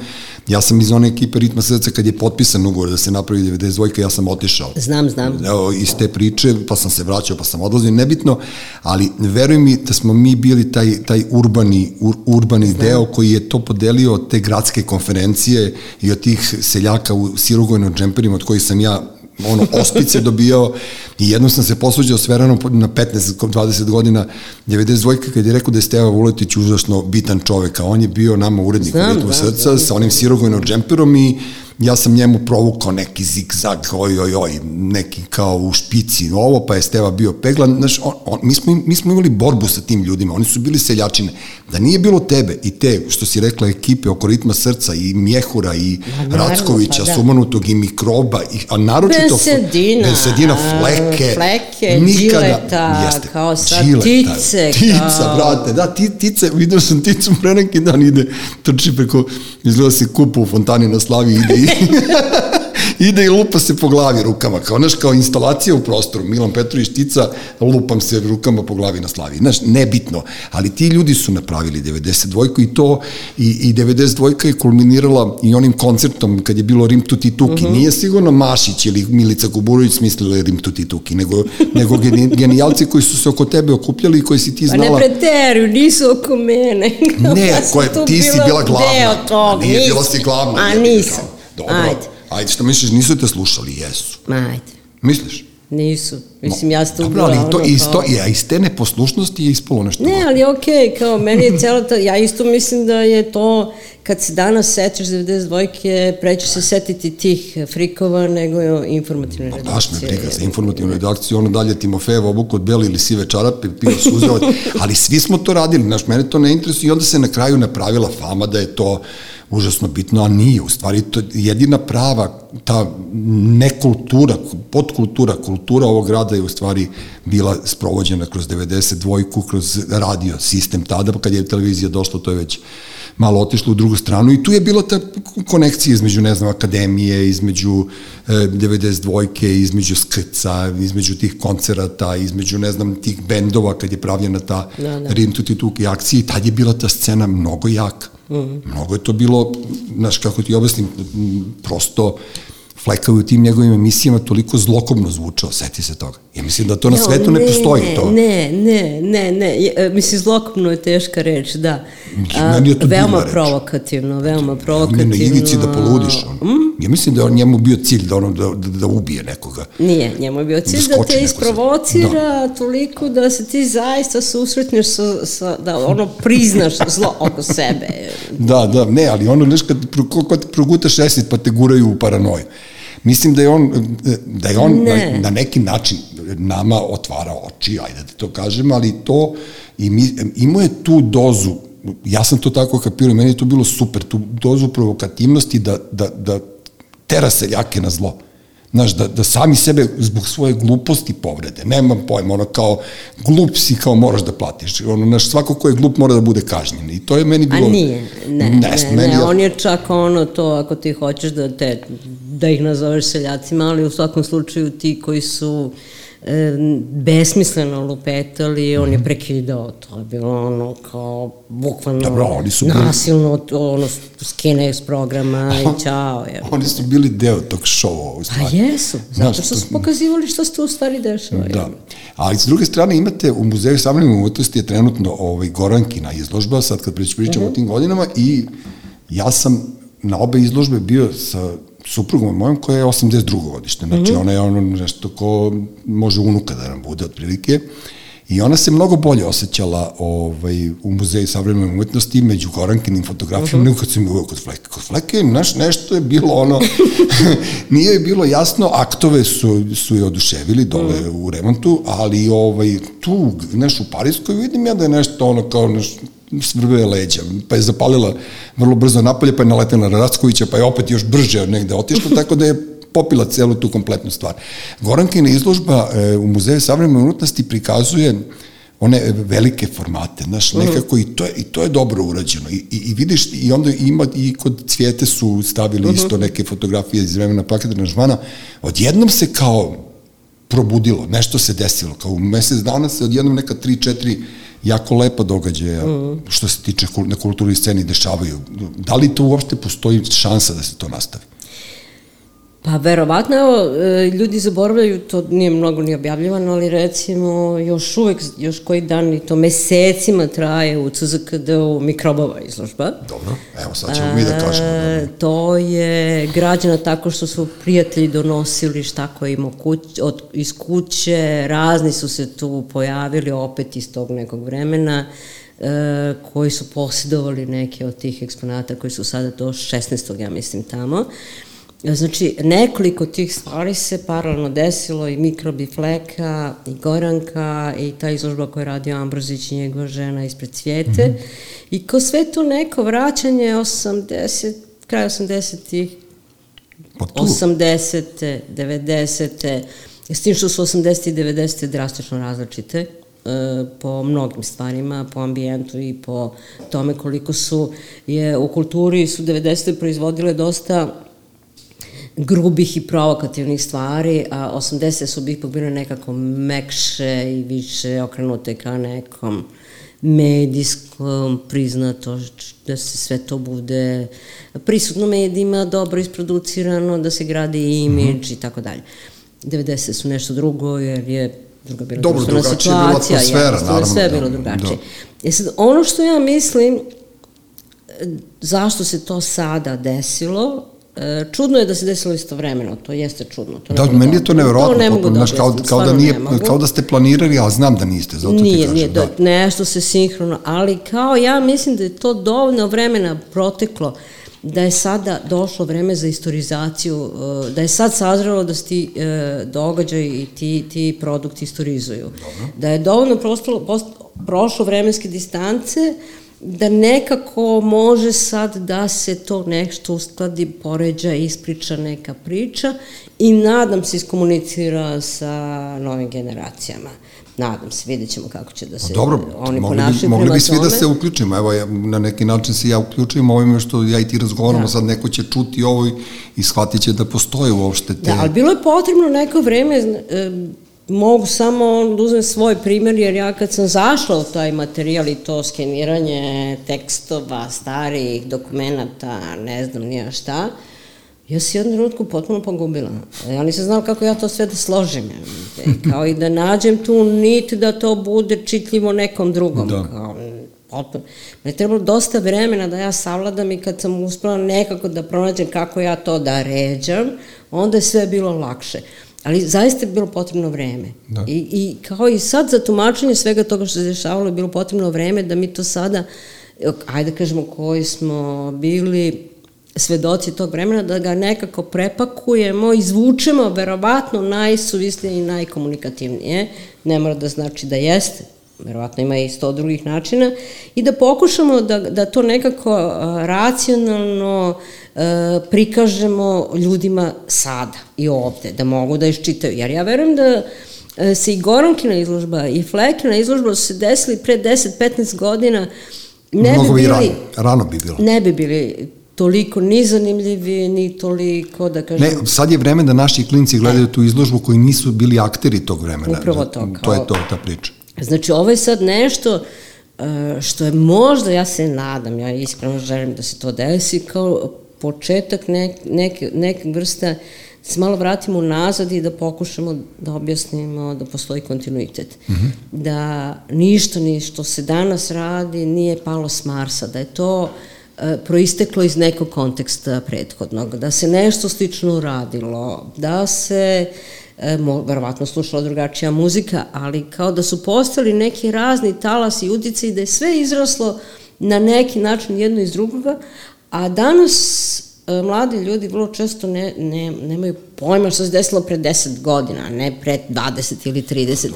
Ja sam iz one ekipe Ritma srca kad je potpisan ugovor da se napravi 92 ja sam otišao. Znam, znam. Evo, iz te priče, pa sam se vraćao, pa sam odlazio, nebitno, ali veruj mi da smo mi bili taj, taj urbani, ur, urbani znam. deo koji je to podelio od te gradske konferencije i od tih seljaka u sirogojnom džemperima od kojih sam ja ono, ospice dobijao i jednom sam se posluđao s Veranom na 15-20 godina 92. kad je rekao da je Steva Vuletić užasno bitan čovek, a on je bio nama urednik Znam, u ritmu da, srca da, sa onim sirogojnom džemperom i ja sam njemu provukao neki zigzag, oj, oj, oj, neki kao u špici ovo, pa je Steva bio peglan, znaš, on, on, mi, smo, mi smo imali borbu sa tim ljudima, oni su bili seljačine. Da nije bilo tebe i te, što si rekla, ekipe oko ritma srca i Mjehura i ja, Rackovića, pa, da. Sumanutog i Mikroba, i, a naročito... Besedina. Besedina, fleke. Fleke, nikada, džileta, jeste, kao sa džileta, tice. Tica, kao... brate, da, ti, tice, vidio sam ticu pre neki dan ide, trči preko, izgleda se kupa u fontani na slavi, ide ide i lupa se po glavi rukama, kao, znaš, kao instalacija u prostoru, Milan Petrović Tica, lupam se rukama po glavi na slavi, znaš, nebitno, ali ti ljudi su napravili 92 i to, i, i 92 je kulminirala i onim koncertom kad je bilo Rim Tuti Tuki, uh mhm. -huh. nije sigurno Mašić ili Milica Kuburović smislili Rim Tuti Tuki, nego, nego genijalci koji su se oko tebe okupljali i koji si ti znala... Pa ne preteruju, nisu oko mene. ne, koje, ti si bila glavna. Deo tog, nije bila si glavna. A nisam. Dobro. Ajde. Ajde, što misliš, nisu te slušali? Jesu. Ajde. Misliš? Nisu. Mislim, ja sam Dobro, ali to, ono, isto, kao... ja, iz te neposlušnosti je ispalo nešto. Ne, ali okej, okay, kao meni je celo ta, ja isto mislim da je to, kad se danas setiš 92-ke, preće se setiti tih frikova nego je informativne redakcije. Baš me briga za informativnu redakciju, ono dalje Timofejeva obuku od beli ili sive čarape, pio suzovac, ali svi smo to radili, znaš, mene to ne interesuje i onda se na kraju napravila fama da je to užasno bitno, a nije. U stvari, to jedina prava, ta nekultura, podkultura, kultura ovog grada je u stvari bila sprovođena kroz 92-ku, kroz radio sistem tada, pa kad je televizija došla, to je već malo otišlo u drugu stranu i tu je bila ta konekcija između, ne znam, akademije, između e, 92-ke, između skrca, između tih koncerata, između, ne znam, tih bendova kad je pravljena ta da, da. Rim Tuti Tuki akcija i tad je bila ta scena mnogo jaka. Mm. Mnogo je to bilo, znaš, kako ti objasnim, prosto Fleka u tim njegovim emisijama toliko zlokobno zvučao, seti se toga. Ja mislim da to na svetu ne, ne postoji to. Ne, ne, ne, ne, e, mislim zlokobno je teška reč, da. A, je to veoma provokativno, veoma provokativno. Ne, na ivici da poludiš. On. Mm? Ja mislim da je on njemu bio cilj da, ono, da, da, da ubije nekoga. Nije, njemu je bio cilj da, da te isprovocira da. toliko da se ti zaista susretneš sa, sa da ono priznaš zlo oko sebe. da, da, ne, ali ono, znaš, kad, kad progutaš 10 pa te guraju u paranoju. Mislim da je on, da je on ne. na, na neki način nama otvara oči, ajde da to kažem, ali to i mi, imao je tu dozu ja sam to tako kapirao, meni je to bilo super, tu dozu provokativnosti da, da, da tera seljake na zlo. Znaš, da, da sami sebe zbog svoje gluposti povrede. Nemam pojma, ono kao glup si kao moraš da platiš. Ono, znaš, svako ko je glup mora da bude kažnjen. I to je meni bilo... A nije, ne, ne, ne, ne, ne on je čak ono to, ako ti hoćeš da te, da ih nazoveš seljacima, ali u svakom slučaju ti koji su e, besmisleno lupetali, on je mhm. prekidao, to je bilo ono kao bukvalno Dobro, oni su bili... nasilno ono, skine iz programa i čao. Je. Oni su bili deo tog šova u stvari. Pa jesu, zato što su pokazivali što se tu u stvari dešava. Da, ali s druge strane imate u Muzeju savremene umetnosti je trenutno ovaj, Gorankina izložba, sad kad pričamo uh -huh. o mhm. tim godinama i ja sam na obe izložbe bio sa suprugom mojom koja je 82. godište, znači mm -hmm. ona je ono nešto ko može unuka da nam bude otprilike i ona se mnogo bolje osjećala ovaj, u muzeju savremene umetnosti među Gorankinim fotografijama mm -hmm. nego kad sam kod Fleke. Kod Fleke naš, nešto je bilo ono, nije je bilo jasno, aktove su, su je oduševili dole mm -hmm. u remontu, ali ovaj, tu, znaš, u Parijskoj vidim ja da je nešto ono kao nešto, svrbe leđa, pa je zapalila vrlo brzo napolje, pa je naletela na Rackovića, pa je opet još brže negde otišla, tako da je popila celu tu kompletnu stvar. Gorankina izložba e, u Muzeju savremene umetnosti prikazuje one velike formate, znaš, mhm. nekako i to je, i to je dobro urađeno. I, i, i vidiš, i onda ima, i kod cvijete su stavili uh mhm. -huh. isto neke fotografije iz vremena Paketana Žvana, odjednom se kao probudilo, nešto se desilo, kao u mesec dana se odjednom neka tri, četiri jako lepa događaja mm. što se tiče na kulturni sceni dešavaju. Da li to uopšte postoji šansa da se to nastavi? Pa verovatno, evo, e, ljudi zaboravljaju, to nije mnogo ni objavljivano, ali recimo još uvek, još koji dan i to mesecima traje u CZKD-u mikrobova izložba. Dobro, evo sad ćemo mi da kažemo. E, to je građana tako što su prijatelji donosili šta koji ima kuć, od, iz kuće, razni su se tu pojavili opet iz tog nekog vremena e, koji su posjedovali neke od tih eksponata koji su sada do 16. ja mislim tamo. Znači, nekoliko tih stvari se paralelno desilo i mikrobi fleka, i Goranka, i ta izložba koju je radio Ambrozić i njegova žena ispred cvijete. Mm -hmm. I ko sve to neko vraćanje 80, kraj 80-ih, 80. 90. S tim što su 80. i 90. drastično različite e, po mnogim stvarima, po ambijentu i po tome koliko su je u kulturi su 90. proizvodile dosta grubih i provokativnih stvari, a 80 su bih bile nekako mekše i više okrenute ka nekom medijskom priznato da se sve to bude prisutno medijima, dobro isproducirano, da se gradi imidž -hmm. i tako dalje. 90 su nešto drugo jer je druga bila Dobro, drugačija situacija, bila atmosfera, naravno. Sve da, bilo drugačije. Da. E sad, ono što ja mislim, zašto se to sada desilo, E, čudno je da se desilo istovremeno, to jeste čudno. To da, meni je to nevjerojatno. To ne mogu da kao, kao, da nije, kao da ste planirali, ali znam da niste, zato nije, ti kažem. Nije, da. nešto se sinhrono, ali kao ja mislim da je to dovoljno vremena proteklo da je sada došlo vreme za istorizaciju, e, da je sad sazrelo da se ti e, događaj i ti, ti produkti istorizuju. Dobro. Da je dovoljno prostalo, post, prošlo vremenske distance, da nekako može sad da se to nešto uskladi, poređa, ispriča neka priča i nadam se iskomunicira sa novim generacijama. Nadam se, vidjet ćemo kako će da se Dobro, oni mogli ponašaju mogli bi svi da se uključimo. Evo, ja, na neki način se ja uključujem ovime što ja i ti razgovaramo, da. sad neko će čuti ovo i shvatit će da postoje uopšte te... Da, ali bilo je potrebno neko vreme, mogu samo da uzmem svoj primjer, jer ja kad sam zašla u taj materijal i to skeniranje tekstova, starih dokumenta, ne znam nija šta, ja se jednu trenutku potpuno pogubila. Ja nisam znala kako ja to sve da složim. Kao i da nađem tu nit da to bude čitljivo nekom drugom. Da. Kao, potpuno. Me trebalo dosta vremena da ja savladam i kad sam uspela nekako da pronađem kako ja to da ređam, onda je sve bilo lakše. Ali zaista je bilo potrebno vreme. Da. I, I kao i sad za tumačenje svega toga što se dešavalo je bilo potrebno vreme da mi to sada, ajde da kažemo koji smo bili svedoci tog vremena, da ga nekako prepakujemo, izvučemo verovatno najsuvislije i najkomunikativnije. Ne mora da znači da jeste, verovatno ima i sto drugih načina, i da pokušamo da, da to nekako racionalno e, prikažemo ljudima sada i ovde, da mogu da iščitaju. Jer ja verujem da se i Gorankina izložba i Flekina izložba su se desili pre 10-15 godina, ne Mnogo bi bili... Rano, rano bi bilo. Ne bi bili toliko ni zanimljivi, ni toliko, da kažem... Ne, sad je vreme da naši klinci gledaju tu izložbu koji nisu bili akteri tog vremena. Upravo to. Kao... To je to, ta priča. Znači, ovo je sad nešto e, što je možda, ja se nadam, ja iskreno želim da se to desi, kao početak nek, neke, neke vrsta, da se malo vratimo nazad i da pokušamo da objasnimo da postoji kontinuitet. Mm -hmm. Da ništa ni što se danas radi nije palo s Marsa, da je to e, proisteklo iz nekog konteksta prethodnog, da se nešto slično radilo, da se e, verovatno slušala drugačija muzika, ali kao da su postali neki razni talasi i udice i da je sve izraslo na neki način jedno iz drugoga, a danas e, mladi ljudi vrlo često ne, ne, nemaju pojma što se desilo pre 10 godina, ne pre 20 ili 30.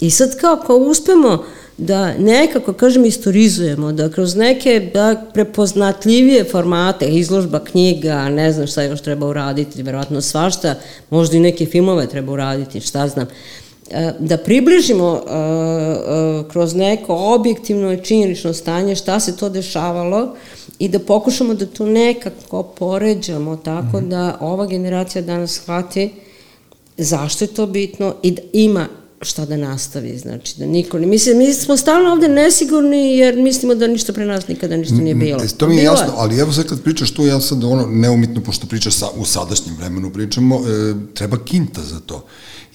I sad kao ako uspemo da nekako, kažem, istorizujemo, da kroz neke da, prepoznatljivije formate, izložba knjiga, ne znam šta još treba uraditi, verovatno svašta, možda i neke filmove treba uraditi, šta znam, e, da približimo uh, uh, kroz neko objektivno i činjenično stanje šta se to dešavalo i da pokušamo da to nekako poređamo tako mm -hmm. da ova generacija danas shvati zašto je to bitno i da ima šta da nastavi, znači da niko ne, mislim, mi smo stalno ovde nesigurni jer mislimo da ništa pre nas nikada ništa nije bilo. E, To mi je Bilo jasno, ali evo sad kad pričaš to, ja sad ono, neumitno, pošto pričaš sa, u sadašnjem vremenu pričamo, e, treba kinta za to.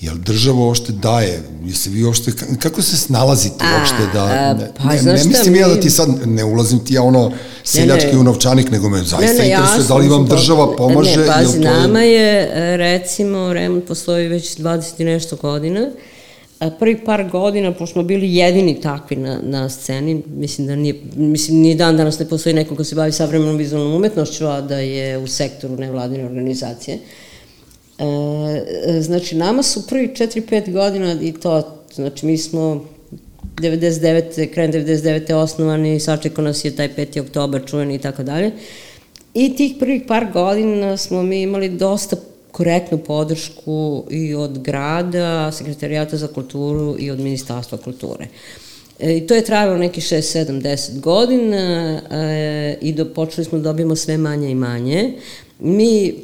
Jel država uopšte daje, jesi vi uopšte, kako se snalazite A, uopšte da, a, ne, pa, ne, ne mislim ja da mi- ti sad, ne ulazim ti ja ono seljački ne. u novčanik, nego me zaista Ne, ne, interesuje da li vam mislim, država pa- pomaže, Ne, pazi, je- nama je, e, recimo, remont postoji već 20 i nešto godina, prvi par godina, pošto smo bili jedini takvi na, na sceni, mislim da nije, mislim, ni dan danas ne postoji neko ko se bavi savremenom vizualnom umetnošću, a da je u sektoru nevladine organizacije. E, e, znači, nama su prvi 4-5 godina i to, znači, mi smo 99. krajem 99. osnovani, sačekao nas je taj 5. oktobar čuveni i tako dalje. I tih prvih par godina smo mi imali dosta korektnu podršku i od grada, sekretarijata za kulturu i od Ministarstva kulture. E, I to je trajalo neki 6, 7, 10 godina e, i do, počeli smo da dobijemo sve manje i manje. Mi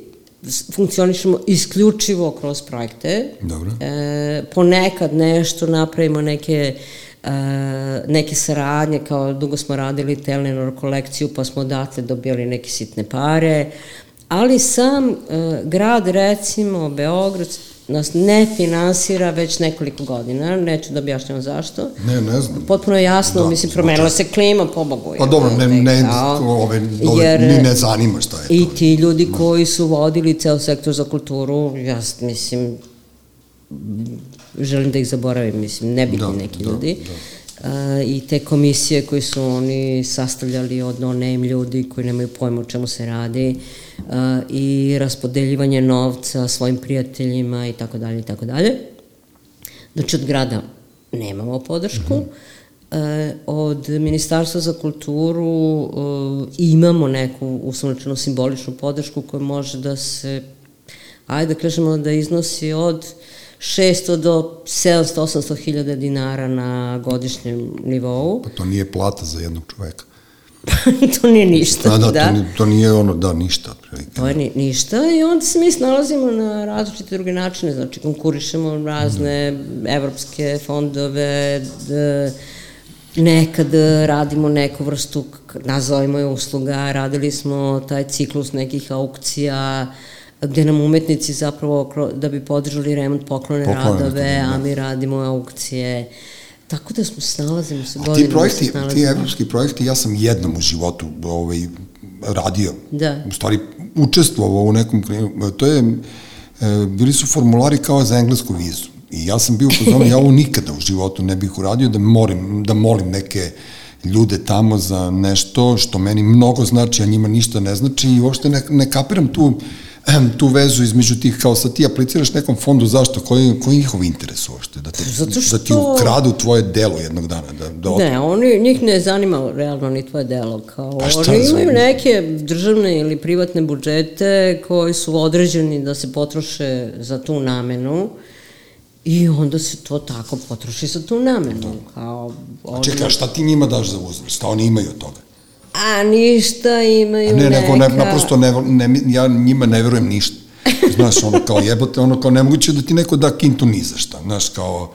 funkcionišemo isključivo kroz projekte. Dobro. E, ponekad nešto napravimo neke e, neke saradnje, kao dugo smo radili Telenor kolekciju, pa smo odatle dobili neke sitne pare, ali sam e, grad, recimo, Beograd, nas ne finansira već nekoliko godina, neću da objašnjam zašto. Ne, ne znam. Potpuno jasno, Da, mislim, promenila se klima, pobogu. Pa dobro, ne, ne, ove, ove, Jer- ni ne zanima šta je to. I ti ljudi koji su vodili ceo sektor za kulturu, ja mislim, želim da ih zaboravim, mislim, nebitni Da, neki da, ljudi. A, I te komisije koje su oni sastavljali od no-name ljudi koji nemaju pojma o čemu se radi a, i raspodeljivanje novca svojim prijateljima i tako dalje i tako dalje. Znači od grada nemamo podršku, e, od Ministarstva za kulturu e, imamo neku uslovno simboličnu podršku koja može da se, ajde da kažemo da iznosi od 600 do 700, 800 hiljada dinara na godišnjem nivou. Pa to nije plata za jednog čoveka. to nije ništa, Da, da, da. To, nije, to nije ono, da, ništa. otprilike. To je ni, ništa i onda se mi snalazimo na različite druge načine, znači konkurišemo razne evropske fondove, d, nekad radimo neku vrstu, nazovimo je usluga, radili smo taj ciklus nekih aukcija, gde nam umetnici zapravo, da bi podržali remont, poklone, Poklone, radove, da. a mi radimo aukcije. Tako da smo snalazimo se A godinama. ti projekti, ti evropski projekti, ja sam jednom u životu ovaj, radio. Da. U stvari, učestvovao u nekom, to je, e, bili su formulari kao za englesku vizu. I ja sam bio u fazonu, ja ovo nikada u životu ne bih uradio, da, morim, da molim neke ljude tamo za nešto što meni mnogo znači, a njima ništa ne znači i uopšte ne, ne kapiram tu, tu vezu između tih, kao sad ti apliciraš nekom fondu, zašto, koji, koji je njihov interes uopšte? Da, te, Zato da ti što- ukradu tvoje delo jednog dana, da, da otmu. Ne, oni, njih ne zanima realno ni tvoje delo. Kao, Pa šta oni imaju neke državne ili privatne budžete koji su određeni da se potroše za tu namenu i onda se to tako potroši za tu namenu. Kao, A čekaj, šta ti njima daš za uzvrat? Šta oni imaju od toga? A ništa imaju A ne, neka... nego ne, naprosto ne, ne, ja njima ne verujem ništa. Znaš, ono kao jebote, ono kao nemoguće da ti neko da kintu ni za šta. Znaš, kao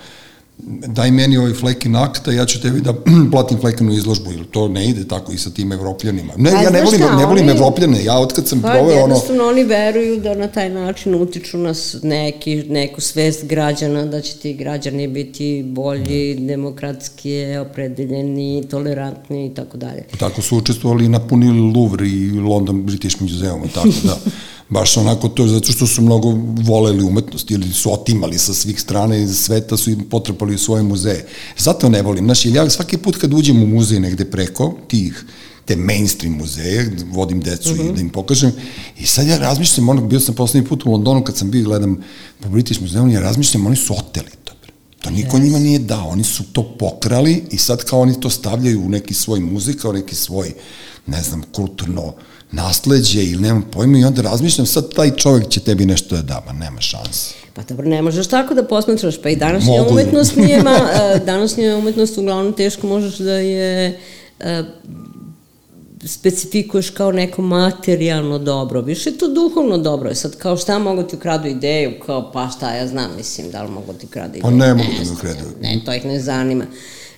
daj meni ovaj flekin akta, ja ću tebi da platim flekinu izložbu, ili to ne ide tako i sa tim evropljanima. Ne, A ja ne volim, šta, ne volim oni- evropljane, ja otkad sam Pa proveo ono, jednostavno oni veruju da na taj način utiču na s- neki, neku svest građana, da će ti građani biti bolji, demokratski, opredeljeni, tolerantni i tako dalje. tako su učestvovali i napunili Louvre i London British Museum, tako da, baš onako to, zato što su mnogo voleli umetnost ili su otimali sa svih strana iz sveta, su im potrpali u svoje muzeje. Zato ne volim, znaš, ja svaki put kad uđem u muzej negde preko tih te mainstream muzeje, vodim decu uh -huh. i da im pokažem. I sad ja razmišljam, ono, bio sam poslednji put u Londonu kad sam bio i gledam po British Museum, ja razmišljam, oni su oteli to. To niko yes. njima nije dao, oni su to pokrali i sad kao oni to stavljaju u neki svoj muzej, kao neki svoj, ne znam, kulturno nasledđe ili nemam pojma i onda razmišljam, sad taj čovjek će tebi nešto da da, ma nema šanse. Pa dobro, ne možeš tako da posmatraš, pa i današnja Mogu. umetnost nije, ma, e, današnja umetnost uglavnom teško možeš da je e, specifikuješ kao neko materijalno dobro, više je to duhovno dobro. Sad, kao šta mogu ti ukradu ideju, kao pa šta ja znam, mislim, da li mogu ti ukradu ideju? Pa ne mogu da mi ukradu. Ne, to ih ne zanima.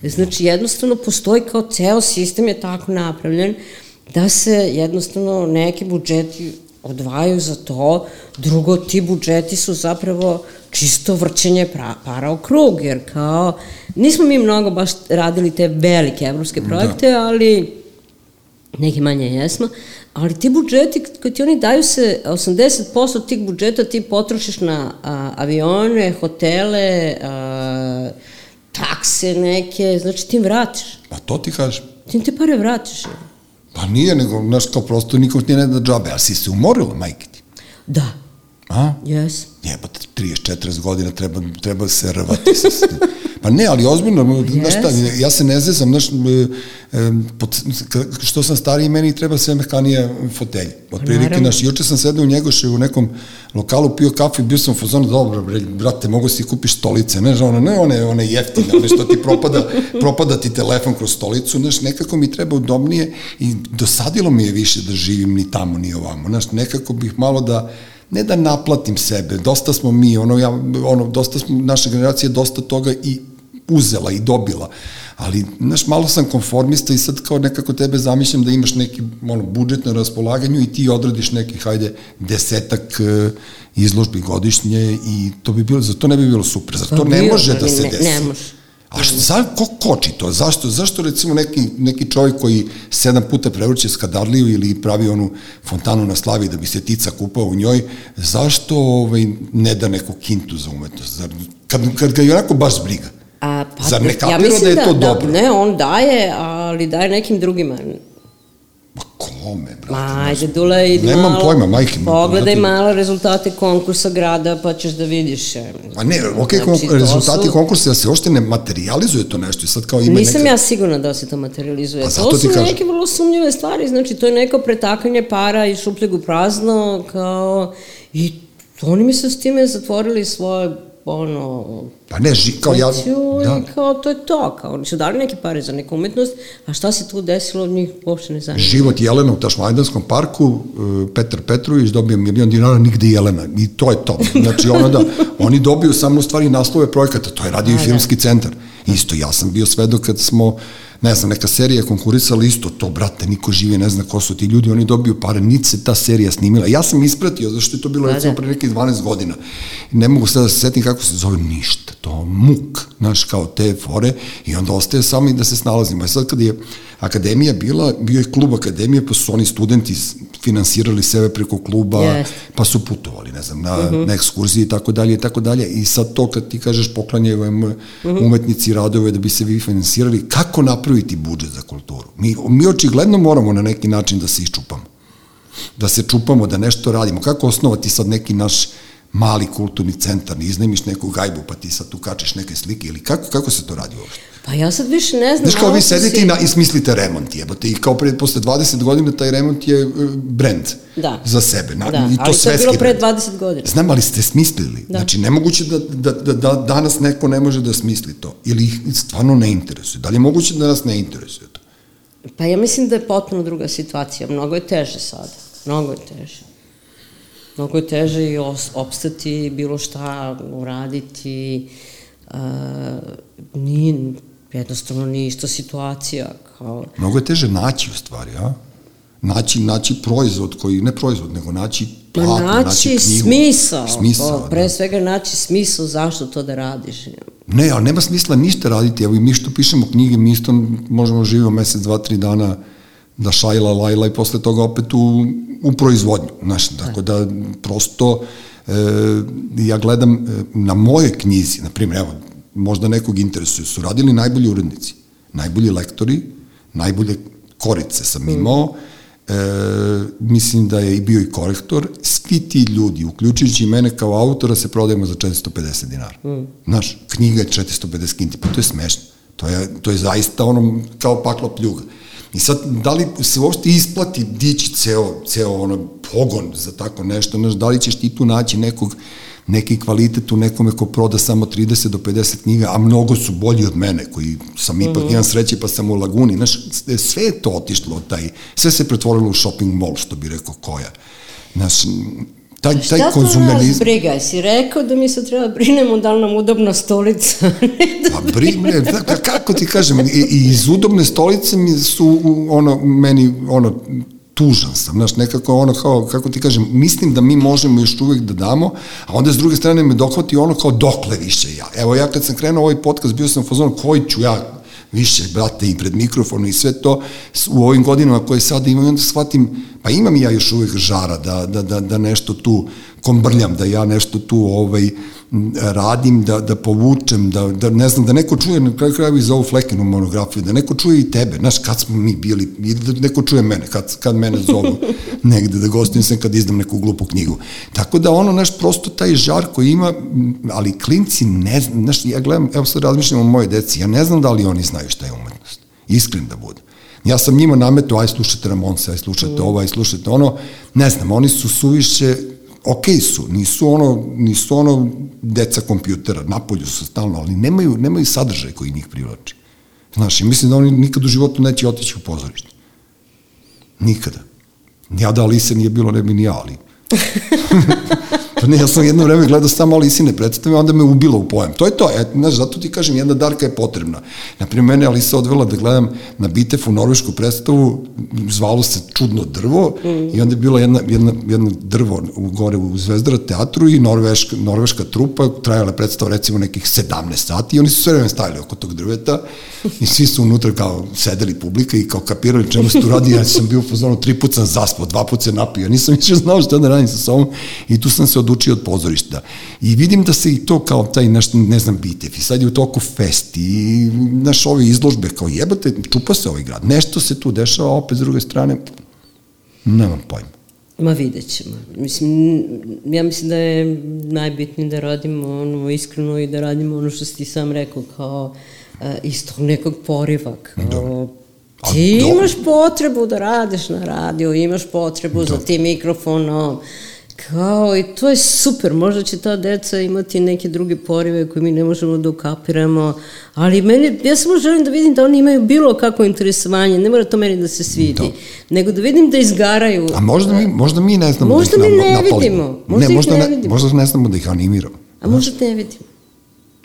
Znači, jednostavno postoji kao ceo sistem je tako napravljen da se jednostavno neki budžeti odvajaju za to, drugo ti budžeti su zapravo čisto vrćenje pra, para u krug, jer kao, nismo mi mnogo baš radili te velike evropske projekte, da. ali neki manje jesmo, ali ti budžeti, kad ti oni daju se, 80% tih budžeta ti potrošiš na a, avione, hotele, a, takse neke, znači ti im vratiš. Pa to ti kažeš. Ti im te pare vratiš. Pa nije, nego, znaš, kao prosto nikom ti ne da džabe, ali si se umorila, majke ti. Da. A? Yes. Jebate, 30-40 godina treba, treba se rvati sa Pa ne, ali ozbiljno, yes. znaš šta, ja se ne zezam, znaš, što sam stariji, meni treba sve mehanije fotelje. Od pa prilike, znaš, juče sam sedao u Njegoše u nekom lokalu, pio kafu i bio sam u fazonu, dobro, brate, mogu si kupiš stolice, ne, one, ne one, one jeftine, one što ti propada, propada ti telefon kroz stolicu, znaš, nekako mi treba udobnije i dosadilo mi je više da živim ni tamo, ni ovamo, znaš, nekako bih malo da, ne da naplatim sebe, dosta smo mi, ono, ja, ono, dosta smo, naša generacija dosta toga i uzela i dobila, ali, znaš, malo sam konformista i sad kao nekako tebe zamišljam da imaš neki ono, budžet na raspolaganju i ti odradiš neki, hajde, desetak uh, izložbi godišnje i to bi bilo, za to ne bi bilo super, za to ne može da se desi. Ne, ne može. A šta, za, ko koči to? Zašto, zašto recimo neki, neki čovjek koji sedam puta prevrće skadarliju ili pravi onu fontanu na slavi da bi se tica kupao u njoj, zašto ovaj, ne da neku kintu za umetnost? Zar, kad, kad ga je onako baš briga. A, pa, Zar ne kapira ja da je to da, dobro? Da, ne, on daje, ali daje nekim drugima. Ma kome, brate? Ma, ajde, Dula, idi Nemam malo, pojma, majke. Pogledaj znate... malo rezultate konkursa grada, pa ćeš da vidiš. A ne, ok, znači, rezultati su... konkursa, da se ošte ne materializuje to nešto. Sad kao ima Nisam neka... ja sigurna da se to materializuje. Pa to su kažem. neke vrlo sumnjive stvari, znači to je neko pretakanje para i šupljeg u prazno, kao... I oni mi se s time zatvorili svoje ono... Pa ne, ži, kao ja... Da. I kao to je to, kao oni su dali neke pare za neku umetnost, a šta se tu desilo, njih uopšte ne zanima. Život Jelena u Tašmajdanskom parku, e, Petar Petrović dobio milion dinara, nigde Jelena, i to je to. Znači, ono da, oni dobiju samo stvari naslove projekata, to je radio i da. filmski centar. Isto, ja sam bio svedok kad smo ne znam, neka serija konkurisala isto to, brate, niko žive, ne zna ko su ti ljudi, oni dobiju pare, niti se ta serija snimila. Ja sam ispratio, zašto je to bilo, da, recimo, da. pre nekih 12 godina. Ne mogu sada da se setim kako se zove ništa, to muk, znaš, kao te fore, i onda ostaje samo i da se snalazimo. I sad kad je akademija bila, bio je klub akademije, pa su oni studenti finansirali sebe preko kluba, yes. pa su putovali, ne znam, na, uh mhm. -huh. na ekskurziji i tako dalje i tako dalje. I sad to kad ti kažeš poklanjaju uh mhm. -huh. umetnici radove da bi se vi finansirali, kako napraviti budžet za kulturu? Mi, mi očigledno moramo na neki način da se iščupamo. Da se čupamo, da nešto radimo. Kako osnovati sad neki naš mali kulturni centar, ne iznajmiš neku gajbu pa ti sad tu kačeš neke slike ili kako, kako se to radi uopšte? Pa ja sad više ne znam. Znaš kao vi sedite si... i, na, i smislite remont, jebote, i kao pred, posle 20 godina taj remont je uh, brand da. za sebe. Na, da, i to ali to je bilo pre 20 godina. Znam, ali ste smislili. Da. Znači, nemoguće da, da, da, da danas neko ne može da smisli to. Ili ih stvarno ne interesuje. Da li je moguće da nas ne interesuje to? Pa ja mislim da je potpuno druga situacija. Mnogo je teže sada. Mnogo je teže. Mnogo je teže i opstati, bilo šta uraditi. Uh, nije, jednostavno nije isto situacija. Kao... Mnogo je teže naći u stvari, a? Naći, naći proizvod koji, ne proizvod, nego naći platno, naći, naći knjigu. smisao. Smisao, pa, Pre da. svega naći smisao zašto to da radiš. Ne, ali nema smisla ništa raditi. Evo i mi što pišemo knjige, mi isto možemo živimo mesec, dva, tri dana da šajla, lajla i posle toga opet u, u proizvodnju. Znaš, tako da prosto e, ja gledam e, na moje knjizi, na primjer, evo, možda nekog interesuje, su radili najbolji urednici, najbolji lektori, najbolje korice sam mm. imao, e, mislim da je i bio i korektor, svi ti ljudi, uključujući mene kao autora, se prodajemo za 450 dinara. Mm. Znaš, knjiga je 450 kinti, pa to je smešno. To je, to je zaista ono kao paklo pljuga. I sad, da li se uopšte isplati dići ceo, ceo ono pogon za tako nešto, znaš, da li ćeš ti tu naći nekog, neki kvalitet u nekome ko proda samo 30 do 50 knjiga, a mnogo su bolji od mene, koji sam ipak mm -hmm. imam sreće pa sam u laguni, znaš, sve je to otišlo, taj, sve se pretvorilo u shopping mall, što bi rekao koja. Znaš, taj, taj Šta konzumerizam... Šta to briga? Si rekao da mi se treba brinemo da li nam udobna stolica? pa bri, ne, kako ti kažem, i, i iz udobne stolice mi su ono, meni ono, tužan sam, znaš, nekako ono kao, kako ti kažem, mislim da mi možemo još uvek da damo, a onda s druge strane me dohvati ono kao dokle više ja. Evo ja kad sam krenuo ovaj podcast, bio sam u fazonu koji ću ja više, brate, i pred mikrofonom i sve to u ovim godinama koje sada imam, onda shvatim, pa imam ja još uvek žara da, da, da, da nešto tu kombrljam, da ja nešto tu ovaj, radim, da, da povučem, da, da ne znam, da neko čuje na kraju kraju za ovu Flekinu monografiju, da neko čuje i tebe, znaš, kad smo mi bili, i da neko čuje mene, kad, kad mene zovu negde da gostujem sam kad izdam neku glupu knjigu. Tako da ono, znaš, prosto taj žar koji ima, ali klinci ne znam, znaš, ja gledam, evo sad razmišljam o moje deci, ja ne znam da li oni znaju šta je umetnost. Iskren da bude. Ja sam njima nametao, aj slušajte Ramonce, aj slušajte mm. ovo, aj slušajte ono, ne znam, oni su suviše ok su, nisu ono, nisu ono deca kompjutera, napolju su stalno, ali nemaju, nemaju sadržaj koji njih privlači. Znaš, i mislim da oni nikad u životu neće otići u pozorište. Nikada. Ja da Alise nije bilo, ne bi ni ja, ali... Pa ne, ja sam jedno vreme gledao samo Alisine predstave, onda me ubilo u pojem. To je to, et, znaš, zato ti kažem, jedna Darka je potrebna. Naprimjer, mene Alisa odvela da gledam na Bitefu norvešku predstavu, zvalo se Čudno drvo, mm. i onda je bila jedna, jedna, jedna drvo u, gore u Zvezdara teatru i norveška, norveška trupa, trajala predstava recimo nekih 17 sati i oni su sve vreme stajali oko tog drveta i svi su unutra kao sedeli publika i kao kapirali čemu se tu radi, ja sam bio fazonu, tri put sam zaspao, dva put se napio, nisam više znao šta da radim sa sobom i tu sam se odlučio od pozorišta. I vidim da se i to kao taj, naš, ne znam, bitev, i sad je u toku festi, i naš ove izložbe, kao jebate, čupa se ovaj grad, nešto se tu dešava, opet s druge strane, nemam pojma. Ma vidjet ćemo. Mislim, ja mislim da je najbitnije da radimo ono iskreno i da radimo ono što si ti sam rekao kao uh, iz tog nekog poriva. Kao, Dobro Ti imaš potrebu da radiš na radio, imaš potrebu da. za tim mikrofonom, Kao, i to je super, možda će ta deca imati neke druge porive koje mi ne možemo da ukapiramo, ali meni, ja samo želim da vidim da oni imaju bilo kakvo interesovanje, ne mora to meni da se svidi, to. nego da vidim da izgaraju. A možda mi, možda mi ne znamo možda da ih mi ne vidimo, možda ne, možda ne, ne vidimo. Možda ne znamo da ih animiramo. A možda ne vidimo.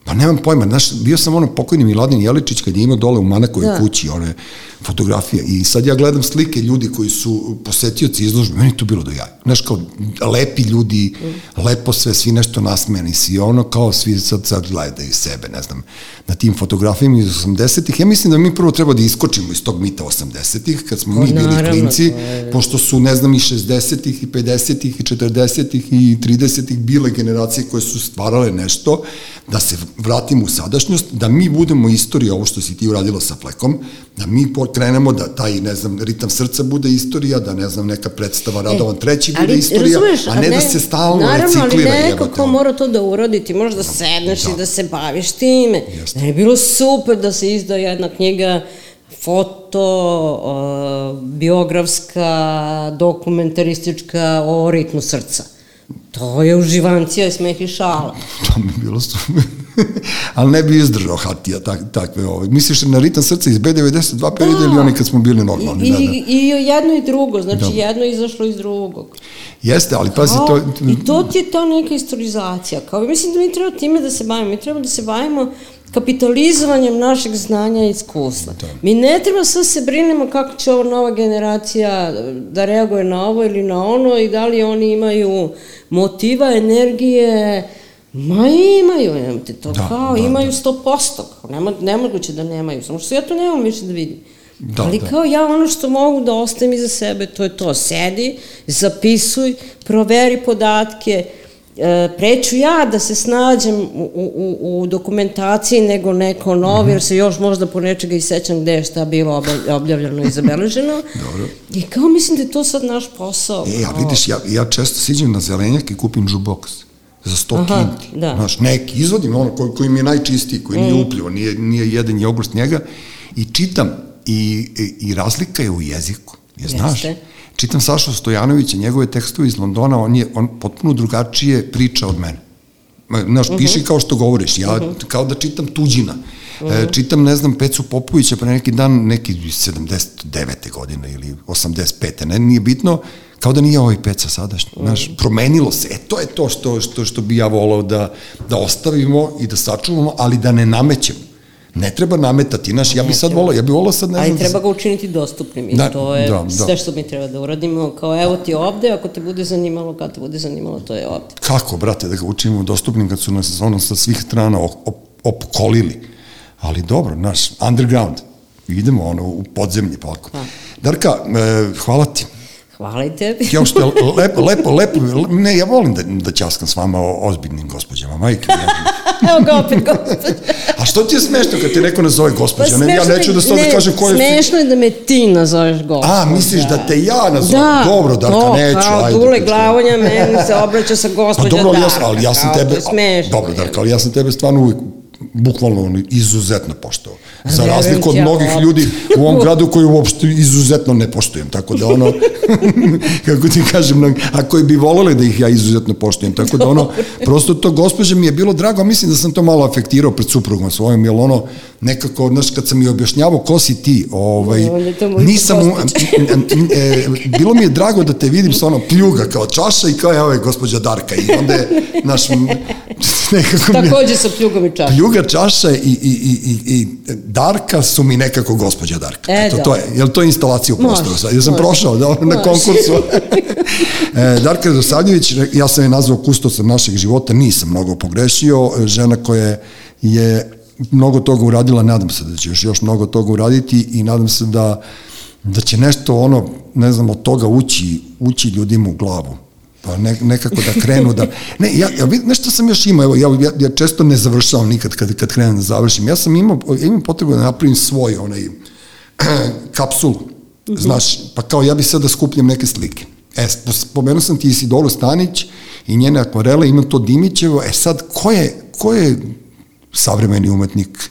Pa nemam pojma, znaš, bio sam ono pokojni Miladin Jeličić kad je imao dole u Manakovoj da. kući one fotografije i sad ja gledam slike ljudi koji su posetioci izložbe, meni to bilo do jaja. Znaš, kao lepi ljudi, mm. lepo sve, svi nešto nasmeni si, ono kao svi sad, sad gledaju sebe, ne znam, na tim fotografijama iz 80-ih. Ja mislim da mi prvo treba da iskočimo iz tog mita 80-ih, kad smo o, mi bili naravno, klinci, je... pošto su, ne znam, i 60-ih, i 50-ih, i 40-ih, i 30-ih bile generacije koje su stvarale nešto, da se vratimo u sadašnjost, da mi budemo istorija, ovo što si ti uradila sa flekom, da mi krenemo da taj, ne znam, ritam srca bude istorija, da ne znam, neka predstava Radovan e, treći bude ali, istorija, razumeš, a ne, a ne da se stalno naravno, reciklira. Naravno, ali neko ko mora to da uradi, ti možeš da sedneš da. i da se baviš time. Jeste. Da je bilo super da se izda jedna knjiga foto, biografska, dokumentaristička o ritmu srca. To je uživancija, smeh i šala. To mi je bilo super. ali ne bi izdržao Hatija tak, takve ove. Misliš na ritam srca iz B92 perioda da. ili oni kad smo bili normalni? I, da, da. i jedno i drugo, znači da. jedno je izašlo iz drugog. Jeste, ali pazi to... I to ti je ta neka istorizacija. Kao, mislim da mi treba time da se bavimo. Mi treba da se bavimo kapitalizovanjem našeg znanja i iskustva. Da. Mi ne treba sve se brinemo kako će ova nova generacija da reaguje na ovo ili na ono i da li oni imaju motiva, energije, Ma imaju, nemate to da, kao, da, imaju da. 100%, kao, nema, nemoguće da nemaju, samo što ja to nemam više da vidim. Da, Ali da. kao ja ono što mogu da ostavim iza sebe, to je to, sedi, zapisuj, proveri podatke, e, preću ja da se snađem u, u, u dokumentaciji nego neko novi, jer se još možda po nečega i sećam gde je šta bilo objavljeno i zabeleženo. Dobro. I kao mislim da je to sad naš posao. E, ja vidiš, ja, ja često siđem na zelenjak i kupim jukebox za 100 Aha, kinti. Da. Znaš, neki, izvodim ono koji, koji mi je najčistiji, koji mm. nije upljivo, nije, nije jedan jogurt njega i čitam i, i, i razlika je u jeziku, je znaš? Jeste. Čitam Sašu Stojanovića, njegove tekstove iz Londona, on je on potpuno drugačije priča od mene. Znaš, Mhm. piši kao što govoriš, ja kao da čitam tuđina. E, čitam, ne znam, Pecu Popovića pre neki dan, neki iz 79. godine ili 85. Ne, nije bitno, kao da nije ovaj Peca sadašnji. Znaš, promenilo se. E, to je to što, što, što bi ja volao da, da ostavimo i da sačuvamo, ali da ne namećemo. Ne treba nametati, znaš, ja bi sad volao, ja bi volao sad, ne Ali znam, treba ga učiniti dostupnim i Da, to je da, da. sve što mi treba da uradimo. Kao evo ti ovde, ako te bude zanimalo, kad te bude zanimalo, to je ovde. kako, brate, da ga učinimo dostupnim kad su nas ono sa svih strana op, op, opkolili. Ali dobro, naš, underground. Idemo ono u podzemlje polako. Pa. Darka, e, hvala ti. Hvala tebi. Što je lepo, lepo, lepo, ne, ja volim da, da ćaskam s vama o ozbiljnim gospođama, majke. Ja, evo ga opet gospođa. a što ti je smešno kad ti neko nazove gospođa? Pa ne, ja neću da sad ne, kažem ko je... Smešno je da me ti nazoveš gospođa. A, misliš da te ja nazovem? Da, Dobro, Darka, to, neću. kao ajde, Dule Glavonja meni se obraća sa Pa gospođa dobro, ali ja, ali ja sam tebe, smešno. dobro, Darka, ali ja sam tebe stvarno uvijek bukvalno ono, izuzetno poštovao. Za razliku od mnogih ljudi u ovom gradu koji uopšte izuzetno ne poštujem, tako da ono, kako ti kažem, a koji bi voleli da ih ja izuzetno poštujem, tako da ono, prosto to gospođe mi je bilo drago, mislim da sam to malo afektirao pred suprugom svojom, jer ono, nekako, znaš, kad sam mi objašnjavao ko si ti, ovaj, nisam, gospođa. e, bilo mi je drago da te vidim sa ono pljuga kao čaša i kao evo je gospođa Darka i onda je naš nekako mi je, Takođe sa pljugom i čašom. Pljuga čaša i, i, i, i, i Darka su mi nekako gospođa Darka. E, Eto, da. to je, jel to instalacija u prostoru? Ja sam može. prošao da, na Može. konkursu. e, Darka Radosavljević, ja sam je nazvao kustosom našeg života, nisam mnogo pogrešio, žena koja je mnogo toga uradila, nadam se da će još, još mnogo toga uraditi i nadam se da, da će nešto ono, ne znam, od toga ući, ući ljudima u glavu pa ne, nekako da krenu da... Ne, ja, ja nešto sam još imao, evo, ja, ja, ja često ne završavam nikad kad, kad krenem da završim. Ja sam imao, imam potrebu da napravim svoj onaj kapsulu, znaš, pa kao ja bi sad da skupljam neke slike. E, spo- spomenuo sam ti Isidoru Stanić i njene akvarele, imam to Dimićevo, e sad, ko je, ko je savremeni umetnik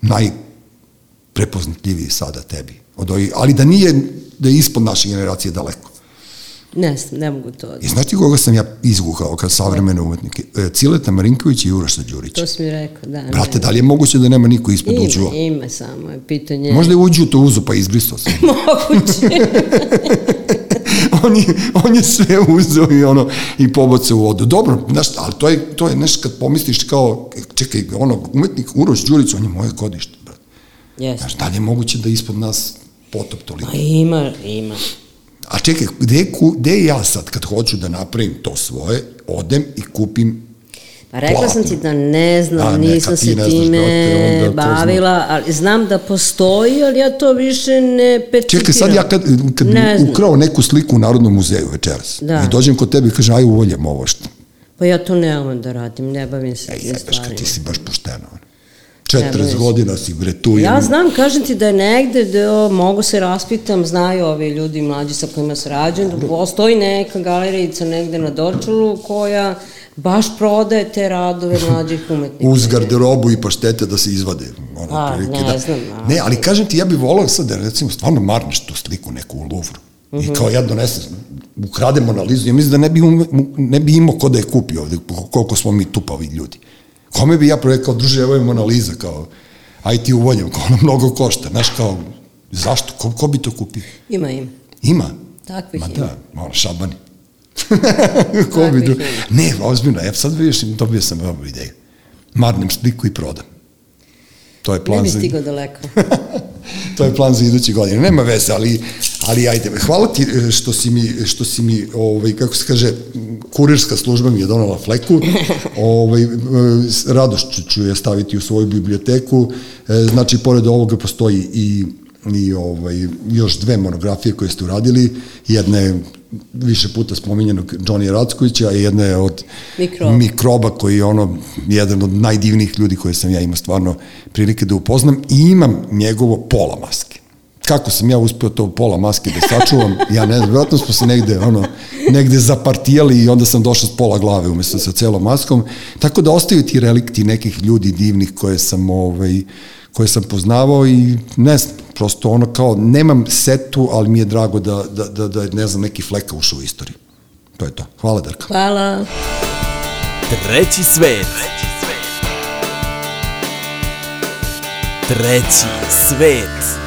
najprepoznatljiviji sada tebi? Od ovih, ali da nije, da je ispod naše generacije daleko. Ne ne mogu to. I znaš ti koga sam ja izguhao kao savremene umetnike? E, Cileta Marinković i Uroša Đurić. To si mi rekao, da. Brate, ne. da li je moguće da nema niko ispod uđuva? Ima, ima samo je pitanje. Možda je uđu to uzu pa izbrisao sam. Moguće. on, je, on je sve uzeo i ono i pobacao u vodu. Dobro, znaš, ali to je, to je nešto kad pomisliš kao, čekaj, ono, umetnik Uroš Đurić, on je moje godište, brate. Jeste. Znaš, da li je moguće da ispod nas potop toliko? Pa ima, ima. A čekaj, gde, ku- gde ja sad kad hoću da napravim to svoje, odem i kupim Pa rekla sam ti da ne znam, A, neka nisam se ne znaš, time brate, onda bavila, ali znam da postoji, ali ja to više ne peticiram. Čekaj, sad ja kad, kad Ne bi ukrao neku sliku u Narodnom muzeju večeras Da. i dođem kod tebe i kaže, aj uvoljem ovo što. Pa ja to ne umem da radim, ne bavim se Ej, tim jebeš kad stvarima. ti si baš pošteno. ono. Ne, 40 baš. godina si bre tu. Ja jedno- znam, kažem ti da je negde, da mogu se raspitam, znaju ovi ljudi mlađi sa kojima se rađam, da postoji neka galerijica negde na Dorčulu koja baš prodaje te radove mlađih umetnika. uz garderobu i paštete da se izvade. Ono, A, otprilike, ne da. znam, a- Ne, ali kažem ti, ja bih volao sad da recimo stvarno marneš tu sliku neku u Louvru. Mhm. I kao ja donesem, ukradem analizu, ja mislim da ne bi, ume- ne bi imao ko da je kupi ovde, koliko smo mi tupavi ljudi. Kome bi ja rekao, druže, evo je analiza, kao, aj ti uvoljam, kao ono mnogo košta, znaš, kao, zašto, ko, ko bi to kupio? Ima, ima. Ima. Takvih Ma ima. da, ono, šabani. ko bi Takvih ima. Ne, ozbiljno, ja sad vidiš, dobio sam ovu ideju. Marnem sliku i prodam. To je Ne plan bi za... stigao daleko. to je plan za iduće godine. Nema veze, ali, ali ajde. Hvala ti e, što si mi, što si mi ovaj, kako se kaže, kurirska služba mi je donala fleku. ovaj, radošću ću je staviti u svoju biblioteku. E, Znači, pored ovoga postoji i i ovaj, još dve monografije koje ste uradili. Jedna je više puta spominjenog Johnny Rackovića, a jedna je od Mikroba. mikroba koji je ono jedan od najdivnijih ljudi koje sam ja imao stvarno prilike da upoznam i imam njegovo pola maske. Kako sam ja uspeo to pola maske da sačuvam, ja ne znam, vjerojatno smo se negde, ono, negde zapartijali i onda sam došao s pola glave umesto sa celom maskom, tako da ostaju ti relikti nekih ljudi divnih koje sam, ovaj, koje sam poznavao i ne znam, prosto ono kao, nemam setu, ali mi je drago da, da, da, da ne znam, neki fleka ušao u istoriju. To je to. Hvala, Darka. Hvala. Treći svet. Treći svet.